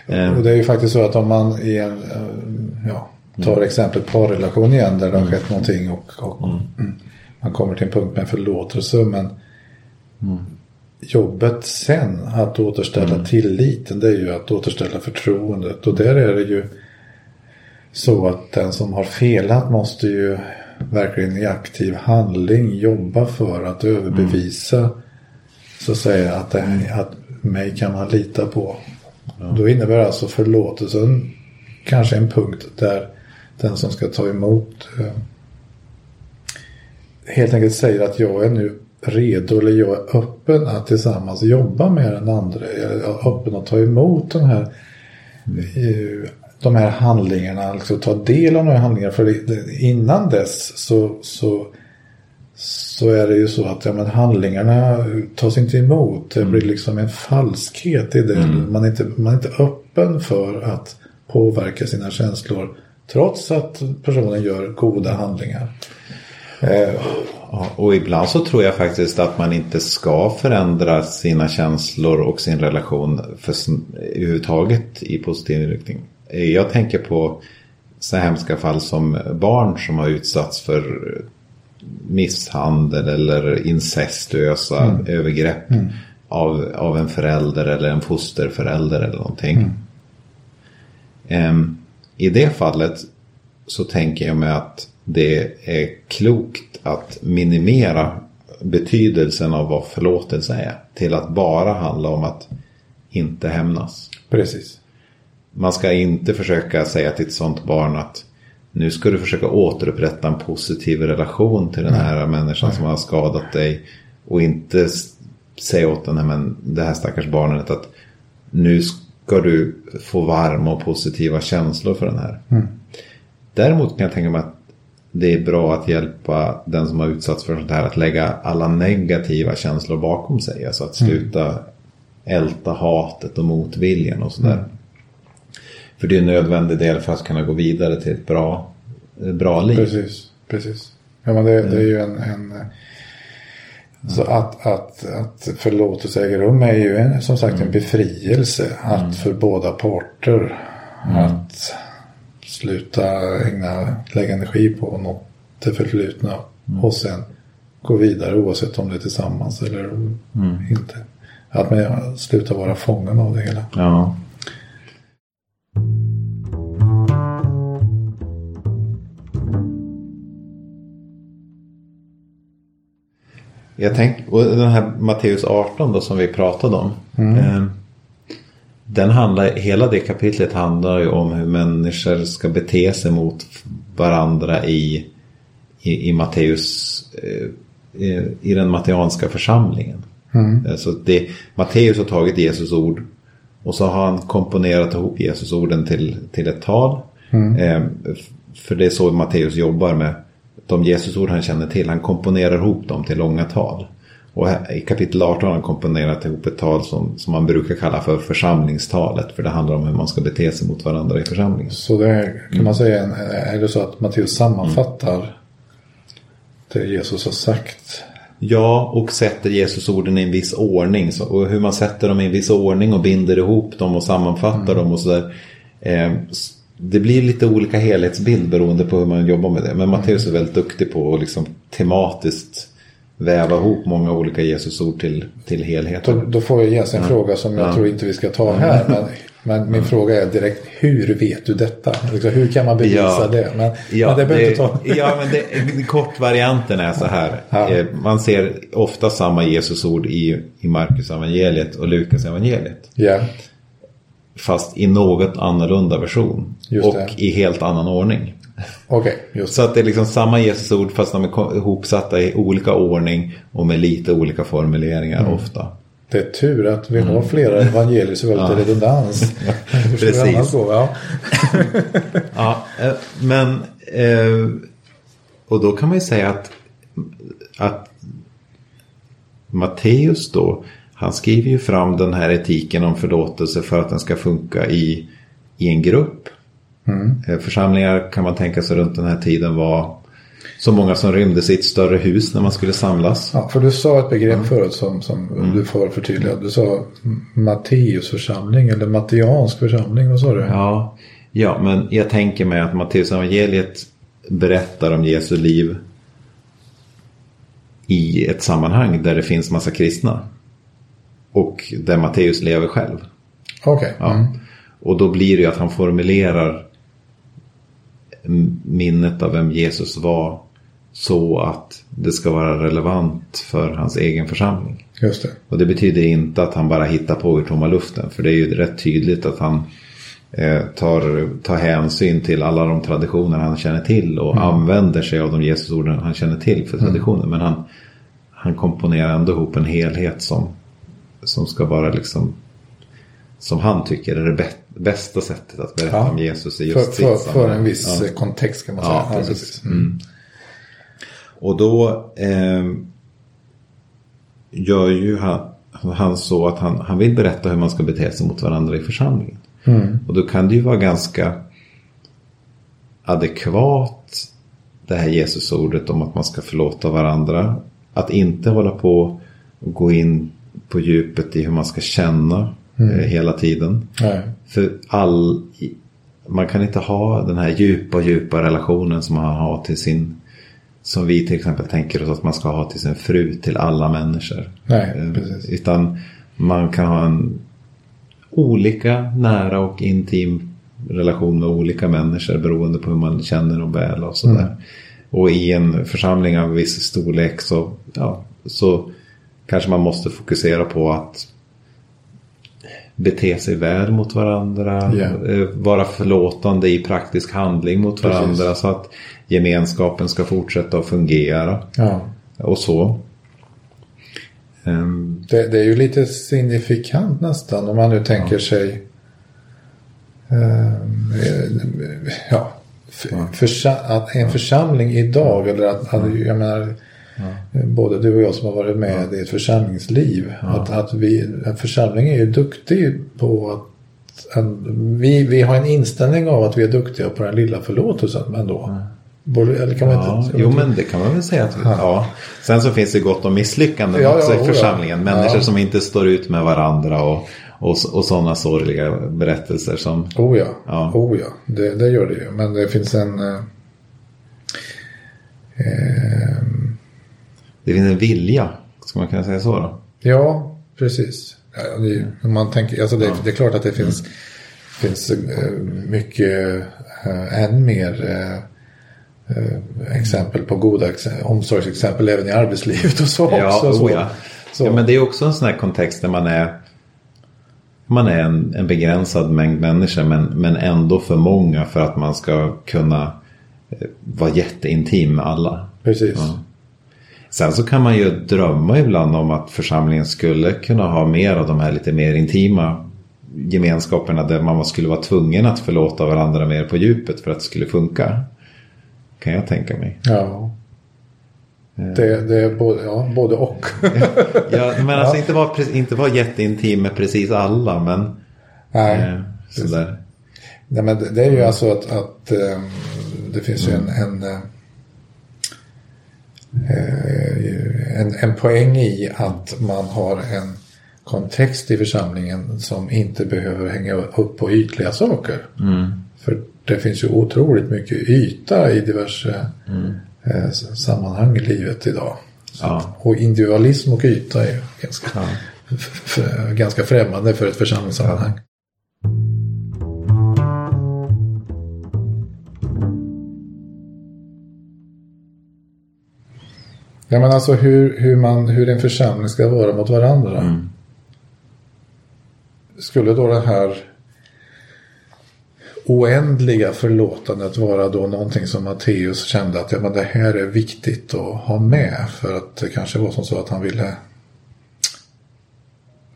Eh. Och det är ju faktiskt så att om man i en, eh, ja, tar mm. exemplet parrelation igen där det har mm. skett någonting och, och mm. mm. man kommer till en punkt med förlåtelse men mm. jobbet sen att återställa tilliten det är ju att återställa förtroendet. Och där är det ju så att den som har felat måste ju verkligen i aktiv handling jobba för att överbevisa mm. så att säga att, det, att mig kan man lita på. Ja. Då innebär alltså förlåtelsen kanske en punkt där den som ska ta emot eh, helt enkelt säger att jag är nu redo eller jag är öppen att tillsammans jobba med den andra. Jag är öppen att ta emot den här, mm. De här handlingarna, alltså ta del av de här handlingarna. För innan dess så, så, så är det ju så att ja, men handlingarna tas inte emot. Det blir mm. liksom en falskhet i det. Mm. Man, är inte, man är inte öppen för att påverka sina känslor trots att personen gör goda handlingar. Eh, och ibland så tror jag faktiskt att man inte ska förändra sina känslor och sin relation för, överhuvudtaget i positiv riktning. Jag tänker på så hemska fall som barn som har utsatts för misshandel eller incestuösa mm. övergrepp mm. Av, av en förälder eller en fosterförälder eller någonting. Mm. Um, I det fallet så tänker jag mig att det är klokt att minimera betydelsen av vad förlåtelse är. Till att bara handla om att inte hämnas. Precis. Man ska inte försöka säga till ett sånt barn att nu ska du försöka återupprätta en positiv relation till den här Nej. människan Nej. som har skadat dig. Och inte säga åt den här, men det här stackars barnet att nu ska du få varma och positiva känslor för den här. Mm. Däremot kan jag tänka mig att det är bra att hjälpa den som har utsatts för sånt här att lägga alla negativa känslor bakom sig. Alltså att sluta mm. älta hatet och motviljan och sådär. Mm. För det är en nödvändig del för att kunna gå vidare till ett bra, bra liv. Precis, precis. Ja, men det, det är ju en, en så att, att, att förlåtelse äger rum är ju en, som sagt en mm. befrielse. Att mm. för båda parter. Mm. Att sluta ägna, lägga energi på något det förflutna mm. och sen gå vidare oavsett om det är tillsammans eller mm. inte. Att man slutar vara fången av det hela. Ja. Jag tänker, och den här Matteus 18 då som vi pratade om. Mm. Eh, den handlar, hela det kapitlet handlar ju om hur människor ska bete sig mot varandra i, i, i Matteus, eh, i, i den matteanska församlingen. Mm. Eh, så det, Matteus har tagit Jesus ord och så har han komponerat ihop Jesus orden till, till ett tal. Mm. Eh, för det är så Matteus jobbar med de Jesusord han känner till. Han komponerar ihop dem till långa tal. Och i kapitel 18 har han komponerat ihop ett tal som, som man brukar kalla för församlingstalet. För det handlar om hur man ska bete sig mot varandra i församlingen. Så det är, kan man säga, är det så att Matteus sammanfattar mm. det Jesus har sagt? Ja, och sätter Jesus orden i en viss ordning. Så, och hur man sätter dem i en viss ordning och binder ihop dem och sammanfattar mm. dem och sådär. Eh, det blir lite olika helhetsbild beroende på hur man jobbar med det. Men Matteus är väldigt duktig på att liksom tematiskt väva ihop många olika Jesusord till, till helheten. Då, då får jag ges en ja. fråga som jag ja. tror inte vi ska ta här. Men, men min fråga är direkt, hur vet du detta? Liksom, hur kan man bevisa ja. det? Men, ja, men det behöver inte ta. ja, men det, kortvarianten är så här. Eh, man ser ofta samma Jesusord i, i Marcus evangeliet och Lukas evangeliet. Fast i något annorlunda version. Och i helt annan ordning. Okay. Så att det är liksom samma Jesusord fast de är ihopsatta i olika ordning och med lite olika formuleringar mm. ofta. Det är tur att vi har mm. flera evangelier så har lite redundans. <laughs> Precis. Gå, ja. <laughs> ja, eh, men eh, och då kan man ju säga att, att Matteus då han skriver ju fram den här etiken om förlåtelse för att den ska funka i, i en grupp. Mm. Eh, församlingar kan man tänka sig runt den här tiden var så många som rymdes i ett större hus när man skulle samlas. Ja, för du sa ett begrepp mm. förut som, som mm. du får förtydliga. Du sa Matteus församling eller Matteansk församling, vad sa du? Ja, ja, men jag tänker mig att Matteus evangeliet berättar om Jesu liv i ett sammanhang där det finns massa kristna. Och där Matteus lever själv. Okej. Ja. Mm. Och då blir det ju att han formulerar minnet av vem Jesus var så att det ska vara relevant för hans egen församling. Just det. Och det betyder inte att han bara hittar på ur tomma luften. För det är ju rätt tydligt att han eh, tar, tar hänsyn till alla de traditioner han känner till och använder sig av de Jesusorden han känner till för traditionen. Men han, han komponerar ändå ihop en helhet som, som ska vara liksom som han tycker är det bä- bästa sättet att berätta Ja. om Jesus i För, just för, för sammanhang. en viss Ja. kontext kan man Ja, säga. precis. Mm. Och då eh, gör ju han, han så att han, han vill berätta hur man ska bete sig mot varandra i församlingen. Och då kan det ju vara ganska adekvat det här Jesusordet om att man ska förlåta varandra. Att inte hålla på och gå in på djupet i hur man ska känna eh, hela tiden. Nej. För all, man kan inte ha den här djupa, djupa relationen som man har till sin, som vi till exempel tänker oss att man ska ha till sin fru, till alla människor. Nej, Eh, precis. Utan man kan ha en olika nära och intim relation med olika människor beroende på hur man känner dem väl och sådär. Mm. Och i en församling av viss storlek så, ja, så kanske man måste fokusera på att bete sig väl mot varandra. Ja. eh, Vara förlåtande i praktisk handling mot Precis. varandra så att gemenskapen ska fortsätta att fungera. Ja. Och så. Ehm, Det, det är ju lite signifikant nästan om man nu tänker sig ehm, eh, ja, f- försa- att en församling idag eller att, att jag menar både du och jag som har varit med i ett församlingsliv att, att vi, en församling är ju duktig på att en, vi, vi har en inställning av att vi är duktiga på den lilla förlåtelsen ändå. Borde, eller kan man Ja, inte, jo men det kan man väl säga. Att, ja. Sen så finns det gott om misslyckanden Ja, också ja, i ja. församlingen. Människor Ja. som inte står ut med varandra och, och, och sådana sorgliga berättelser som... Oh ja, Ja. Oh ja. Det, det gör det ju. Men det finns en... Eh, eh, Det finns en vilja, ska man kunna säga så då? ja, precis. Ja, det, man tänker, alltså det, det är klart att det finns, finns eh, mycket, eh, än mer eh, exempel på goda ex- omsorgsexempel även i arbetslivet och så Ja, också. så. oh, ja. Så. ja, men det är också en sån här kontext där man är man är en, en begränsad mängd människor men, men ändå för många för att man ska kunna vara jätteintim med alla. Precis. Ja. Sen så kan man ju drömma ibland om att församlingen skulle kunna ha mer av de här lite mer intima gemenskaperna där man skulle vara tvungen att förlåta varandra mer på djupet för att det skulle funka. Kan jag tänka mig. Ja. Det, det är både, ja, både och. <laughs> Ja, men alltså inte vara, inte vara jätteintim med precis alla men Nej. eh, sådär. Nej, men det, är ju alltså att, att ehm, det finns ju en, en, eh, eh, en, en poäng i att man har en kontext i församlingen som inte behöver hänga upp på ytliga saker. För det finns ju otroligt mycket yta i diverse eh, s- sammanhang i livet idag. Ja. Och individualism och yta är ganska, f- ganska främmande för ett församlingssammanhang. Ja men alltså hur, hur, man, hur en församling ska vara mot varandra. Skulle då det här oändliga förlåtandet vara då någonting som Matteus kände att ja, men det här är viktigt att ha med för att det kanske var som så att han ville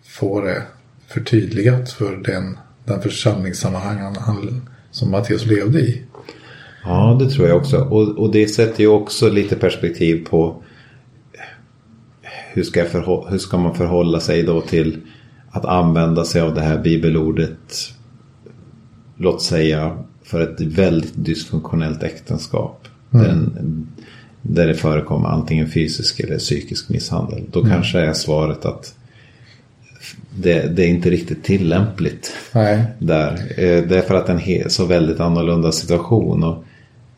få det förtydligat för den, den församlingssammanhang han, han, som Matteus levde i. Ja, det tror jag också. Och, och det sätter ju också lite perspektiv på hur ska, jag förhå- hur ska man förhålla sig då till att använda sig av det här bibelordet låt säga för ett väldigt dysfunktionellt äktenskap. Där, en, där det förekommer antingen fysisk eller psykisk misshandel. Då kanske är svaret att det, det är inte riktigt tillämpligt Nej, där. Eh, Det är för att det är en så väldigt annorlunda situation. Och,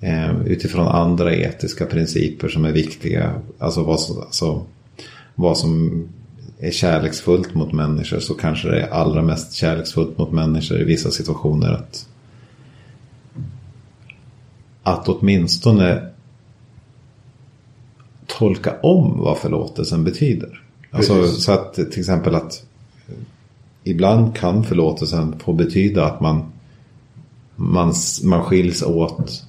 eh, utifrån andra etiska principer som är viktiga. Alltså vad som, alltså, vad som är kärleksfullt mot människor så kanske det är allra mest kärleksfullt mot människor i vissa situationer att att åtminstone tolka om vad förlåtelsen betyder. Alltså, så att till exempel att ibland kan förlåtelsen få betyda att man, man, man skiljs åt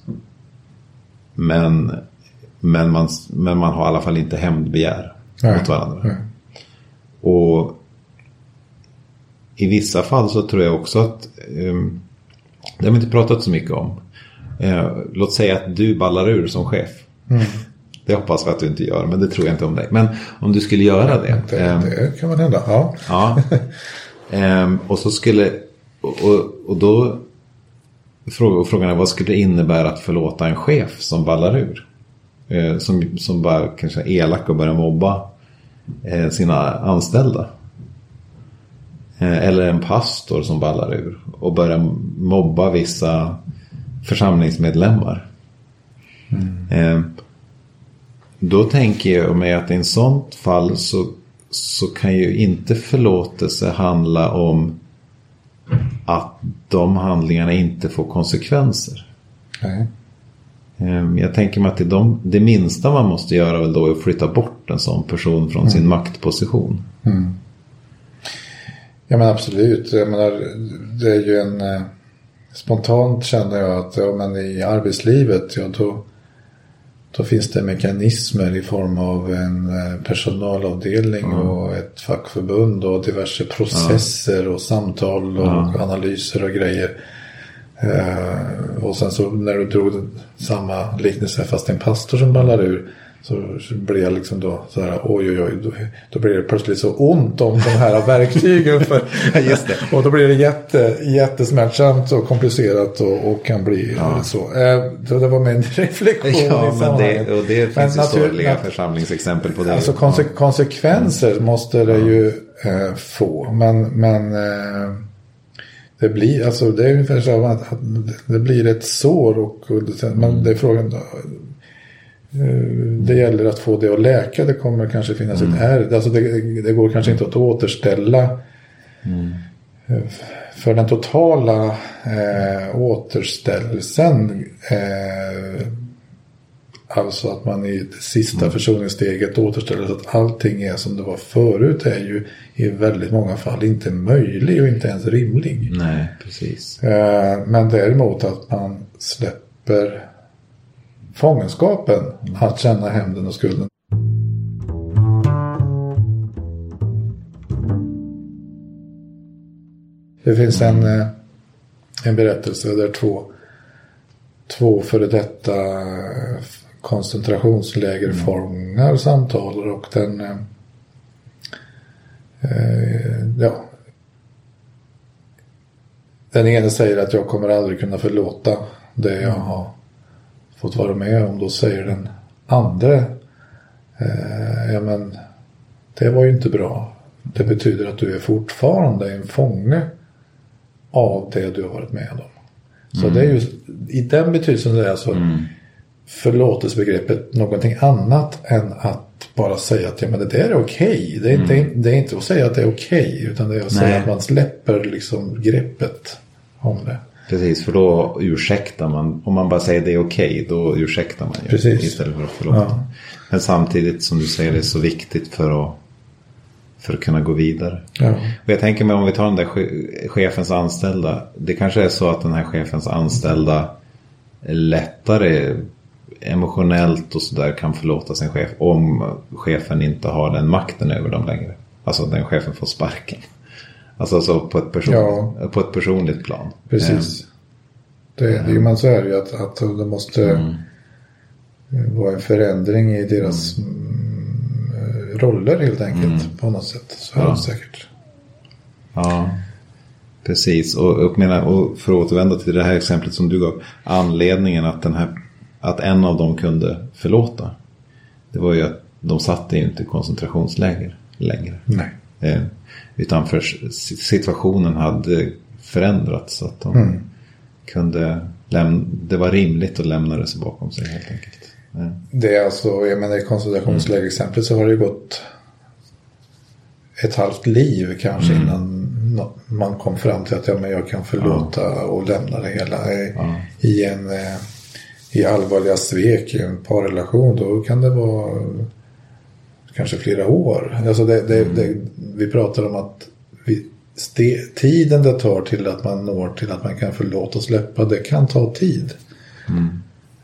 men, men, man, men man har i alla fall inte hämndbegär mot varandra. Nej. Och i vissa fall så tror jag också att um, det har vi inte pratat så mycket om. Uh, låt säga att du ballar ur som chef. Mm. Det hoppas vi att du inte gör, men det tror jag inte om dig. Men om du skulle göra det. Det, um, det kan man hända, ja. ja um, <laughs> och så skulle, och, och, och då frågan är vad skulle det innebära att förlåta en chef som ballar ur? Uh, som, som bara kanske är elak och börjar mobba Eh, sina anställda. Eh, eller en pastor som ballar ur och börjar mobba vissa församlingsmedlemmar. Mm. Då tänker jag mig att i en sånt fall så, så kan ju inte förlåtelse handla om att de handlingarna inte får konsekvenser. Nej. Ehm, jag tänker mig att det, de, det minsta man måste göra väl då är att flytta bort en sån person från mm. sin maktposition. Mm. Ja men absolut. Jag menar, det är ju en... Eh, spontant känner jag att ja, men i arbetslivet, ja då, då finns det mekanismer i form av en eh, personalavdelning mm. och ett fackförbund och diverse processer och samtal och analyser och grejer och sen så när du drog samma liknelse fast en pastor som ballar ur. Så blir jag liksom då så här oj oj oj. Då, då blir det plötsligt så ont om de här verktygen. För, <laughs> Just det. Och då blir det jätte, jättesmärtsamt och komplicerat och, och kan bli ja. så. Eh, det var min <laughs> reflektion ja, i men det, och det finns ju sorgliga församlingsexempel på det. Alltså konse konsekvenser mm. måste det ju eh, få. Men, men eh, det blir, alltså det är ungefär så att, att det blir ett sår och, och men det är frågan eh, det gäller att få det att läka. Det kommer kanske finnas mm. ett ärr. Alltså det, det, går kanske inte att återställa. Mm. Eh, för den totala eh, återställelsen eh, Alltså att man i det sista mm. försoningssteget återställer så att allting är som det var förut är ju i väldigt många fall inte möjlig och inte ens rimlig. Nej, precis. Eh, men däremot att man släpper fångenskapen mm. att känna hämnden och skulden. Det finns en, eh, en berättelse där två, två före detta koncentrationslägerfångar mm. samtalar och den eh, eh, ja den ene säger att jag kommer aldrig kunna förlåta det jag har fått vara med om. Då säger den andra eh, ja men det var ju inte bra. Det betyder att du är fortfarande en fånge av det du har varit med om. Så mm. det är ju i den betydelsen är det alltså mm förlåtelsebegreppet någonting annat än att bara säga att ja, men det där är okej. Det, är mm. inte, det är inte att säga att det är okej utan det är att Nej. säga att man släpper liksom greppet om det. Precis, för då ursäktar man. Om man bara säger det är okej, då ursäktar man ju. Precis. Istället för att förlåta. Ja. Men samtidigt som du säger det är så viktigt för att, för att kunna gå vidare. Ja. Och jag tänker mig om vi tar den där chefens anställda. Det kanske är så att den här chefens anställda lättare emotionellt och sådär kan förlåta sin chef om chefen inte har den makten över dem längre. Alltså den chefen får sparken. Alltså så på, ett person, ja. på ett personligt plan. Precis. Det, det är man så är det ju att, att det måste mm. vara en förändring i deras mm. mm roller helt enkelt mm. på något sätt. Så är ja. det säkert. Ja, precis. Och, och, och för att återvända till det här exemplet som du gav. Anledningen att den här att en av dem kunde förlåta. Det var ju att de satt inte i koncentrationsläger längre. Nej. Eh, utan för situationen hade förändrats så att de mm. kunde lämna, det var rimligt att lämna det sig bakom sig helt enkelt. Eh. Det är alltså, jag menar i koncentrationslägerexemplet så har det ju gått ett halvt liv kanske mm. innan man kom fram till att ja, men jag kan förlåta ja. och lämna det hela i, ja. i en eh, i allvarliga svek i en parrelation. Då kan det vara kanske flera år. Alltså det, det, mm. det, vi pratar om att vi, ste, tiden det tar till att man når till att man kan förlåta och släppa, det kan ta tid. Mm.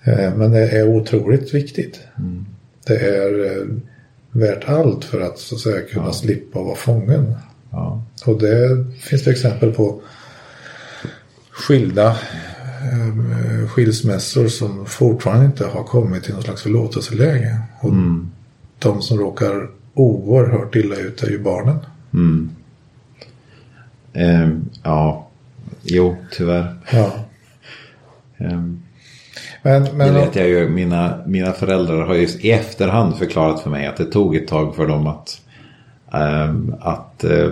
Eh, men det är otroligt viktigt. Mm. Det är eh, värt allt för att så att säga kunna ja. slippa vara fången. Ja. Och det finns det exempel på skilda eh, skilsmässor som fortfarande inte har kommit till någon slags förlåtelseläge. Och mm. de som råkar oerhört illa ut är ju barnen. Mm. Eh, ja, jo, tyvärr. Ja. eh, men, men, det vet jag ju, mina, mina föräldrar har ju i efterhand förklarat för mig att det tog ett tag för dem att, äh, att, äh,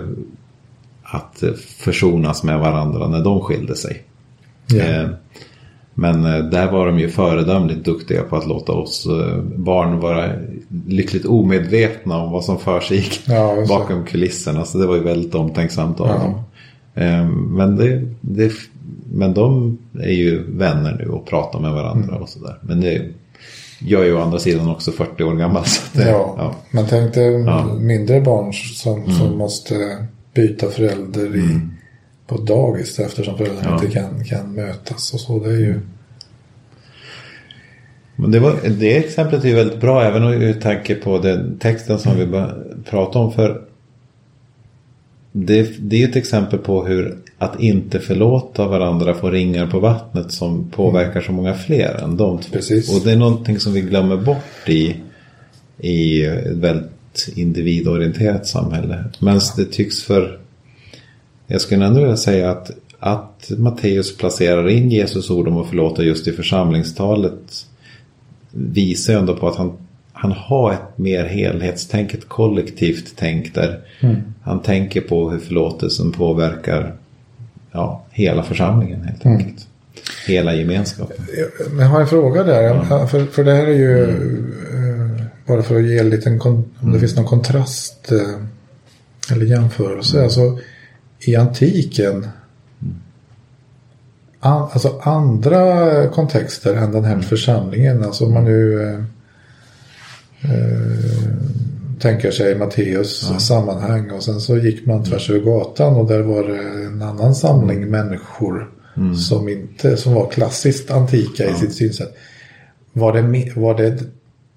att försonas med varandra när de skilde sig. Yeah. Men eh, där var de ju föredömligt duktiga på att låta oss eh, barn vara lyckligt omedvetna om vad som för sig ja, bakom kulisserna. Så det var ju väldigt omtänksamt av ja. dem. Men, det, det, men de är ju vänner nu och pratar med varandra mm. och sådär. Men det, jag är ju å andra sidan också 40 år gammal. Så det, ja, ja, men tänk dig mindre barn som, mm. som måste byta förälder i, mm. På dagis eftersom föräldrarna ja. inte kan, kan mötas och så. Det är ju... Men det, var, det exemplet är ju väldigt bra även med tanke på den texten som mm. vi pratade om. För det, det är ett exempel på hur att inte förlåta varandra får ringar på vattnet som påverkar så många fler än de två. Precis. Och det är någonting som vi glömmer bort i, i ett väldigt individorienterat samhälle. Men det tycks för, jag skulle ändå vilja säga att, att Matteus placerar in Jesus ord om att förlåta just i församlingstalet visar ju ändå på att han han har ett mer helhetstänk, ett kollektivt tänk där mm. han tänker på hur förlåtelsen påverkar ja, hela församlingen helt mm. enkelt. Hela gemenskapen. Men jag har en fråga där. Ja. För, för det här är ju mm. eh, bara för att ge en liten, om det mm. finns någon kontrast eh, eller jämförelse. Mm. Alltså i antiken mm. An, alltså andra kontexter än den här mm. församlingen. Alltså om man nu eh, eh, tänker sig Matteus ja. sammanhang och sen så gick man tvärs över gatan och där var det en annan samling mm. människor mm. som inte som var klassiskt antika ja. i sitt synsätt. Var det, var det,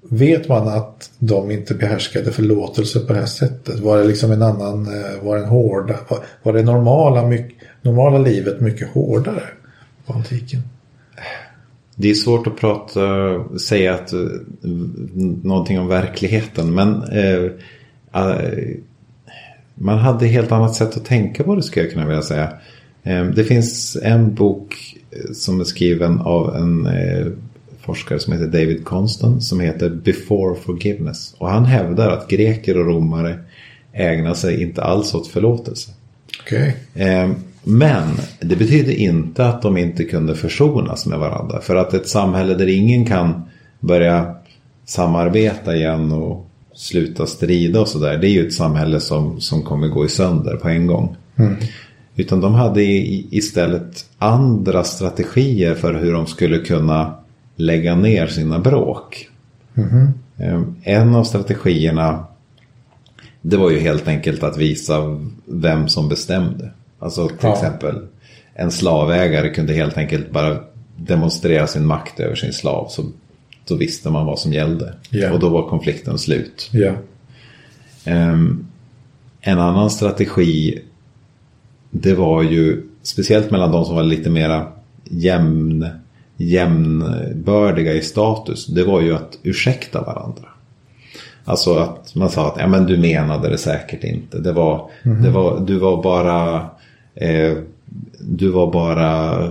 vet man att de inte behärskade förlåtelse på det här sättet? Var det liksom en annan, eh, var det hårda, var, var det normala, mycket, normala livet mycket hårdare på antiken? Det är svårt att prata, säga att, eh, någonting om verkligheten. Men eh, man hade helt annat sätt att tänka på det skulle jag kunna vilja säga. Eh, det finns en bok eh, som är skriven av en eh, forskare som heter David Constant som heter Before Forgiveness. Och han hävdar att greker och romare ägnar sig inte alls åt förlåtelse. Okay. Men det betyder inte att de inte kunde försonas med varandra. För att ett samhälle där ingen kan börja samarbeta igen och sluta strida och sådär. Det är ju ett samhälle som, som kommer gå i sönder på en gång. Mm. Utan de hade istället andra strategier för hur de skulle kunna lägga ner sina bråk. Mm. En av strategierna det var ju helt enkelt att visa vem som bestämde. Alltså till ja. exempel en slavägare kunde helt enkelt bara demonstrera sin makt över sin slav. Så då visste man vad som gällde. Yeah. Och då var konflikten slut. Yeah. Um, en annan strategi det var ju speciellt mellan de som var lite mera jämn, jämnbördiga i status. Det var ju att ursäkta varandra. Alltså att man sa att ja, men du menade det säkert inte. Det var, mm -hmm. det var, du var bara Eh, du var bara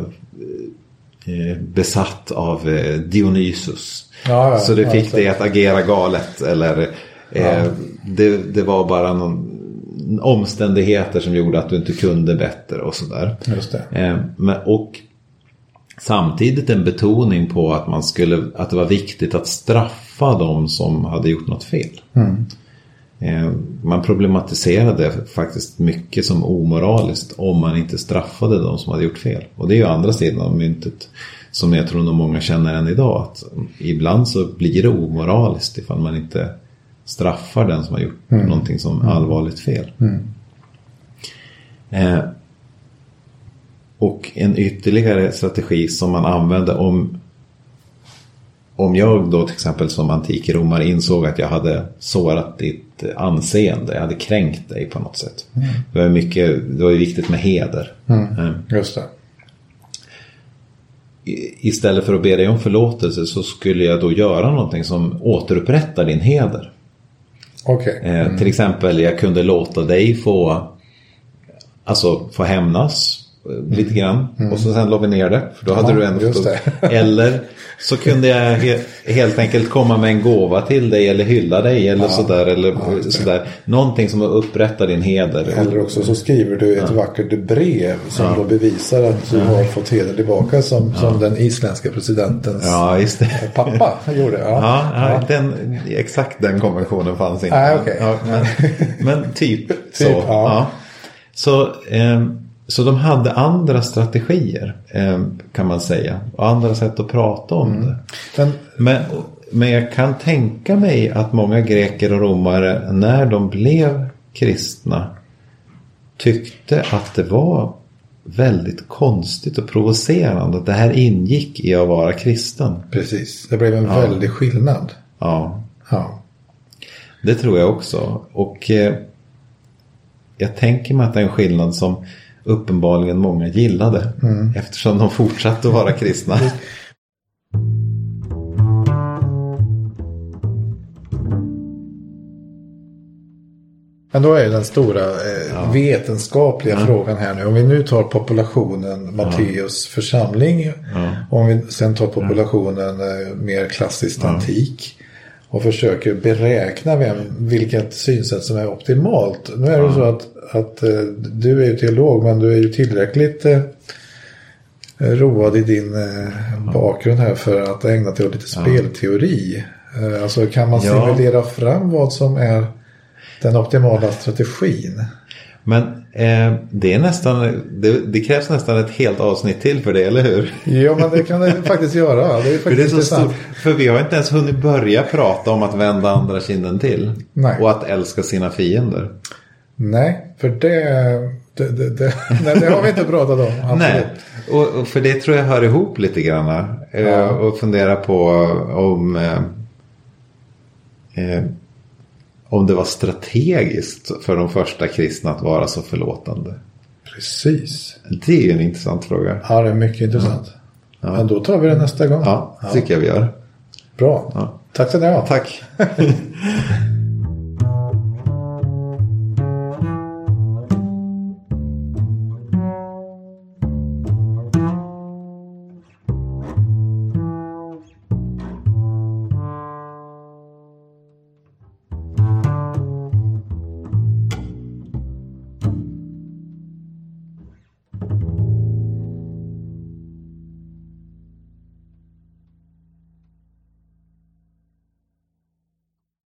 eh, besatt av eh, Dionysus. Ja, ja, så det fick dig att agera galet. Eller ja. det, det var bara någon omständigheter som gjorde att du inte kunde bättre och sådär. Just det. och samtidigt en betoning på att, man skulle, att det var viktigt att straffa de som hade gjort något fel. Mm. Eh, man problematiserade faktiskt mycket som omoraliskt om man inte straffade de som hade gjort fel. Och det är ju andra sidan av myntet som jag tror nog många känner än idag. Att ibland så blir det omoraliskt ifall man inte straffar den som har gjort mm. någonting som mm. allvarligt fel. Mm. Eh, och en ytterligare strategi som man använde om om jag då till exempel som antikromare insåg att jag hade sårat ditt anseende, jag hade kränkt dig på något sätt. Mm. Det var mycket, det var ju viktigt med heder. Mm. Mm. Just det. Istället för att be dig om förlåtelse så skulle jag då göra någonting som återupprättar din heder. Okay. Eh, mm. Till exempel jag kunde låta dig få, alltså få hämnas eh, lite grann. Mm. Och så sen la vi ner det. För då hade ja, du ändå fått <laughs> Eller så kunde jag he helt enkelt komma med en gåva till dig eller hylla dig eller ja. sådär. Eller ja, sådär. Någonting som upprättar din heder. Eller också så skriver du ett vackert brev som då bevisar att du har fått heder tillbaka som, som den isländska presidentens <laughs> pappa gjorde. Ja, Den, exakt den konventionen fanns inte. Ah, okay. men, men, typ, <laughs> typ så. Så eh, så de hade andra strategier eh, kan man säga. Och andra sätt att prata om mm. det. Men, men, men jag kan tänka mig att många greker och romare när de blev kristna tyckte att det var väldigt konstigt och provocerande. Att det här ingick i att vara kristen. Precis, det blev en ja. väldig skillnad. Ja. ja. Det tror jag också. Och eh, jag tänker mig att det är en skillnad som uppenbarligen många gillade. Mm. Eftersom de fortsatte att vara kristna. Men då är den stora eh, ja. vetenskapliga ja. frågan här nu. Om vi nu tar populationen Matteus ja. församling. Om vi sen tar populationen eh, mer klassiskt antik och försöker beräkna vem, vilket synsätt som är optimalt. Nu är det ja. så att, att uh, du är ju teolog men du är ju tillräckligt uh, road i din uh, bakgrund här för att ägna dig åt lite spelteori. Alltså kan man simulera fram vad som är den optimala strategin? Men eh, det är nästan, det, det, krävs nästan ett helt avsnitt till för det, eller hur? Ja, men det kan det <laughs> faktiskt göra. Det är faktiskt för, det är så stor, för vi har inte ens hunnit börja prata om att vända andra kinden till. Nej. Och att älska sina fiender. Nej, för det, det, det, det, <laughs> nej, det har vi inte pratat om. Absolut. Nej, och, och, för det tror jag hör ihop lite grann. Eh, ja. Och fundera på om... Eh, eh, om det var strategiskt för de första kristna att vara så förlåtande. Precis. Det är en intressant fråga. Ja, det är mycket intressant. Ja. Men då tar vi det nästa gång. Ja, det tycker jag vi gör. Bra. Tack ska ni ha. Tack. <laughs>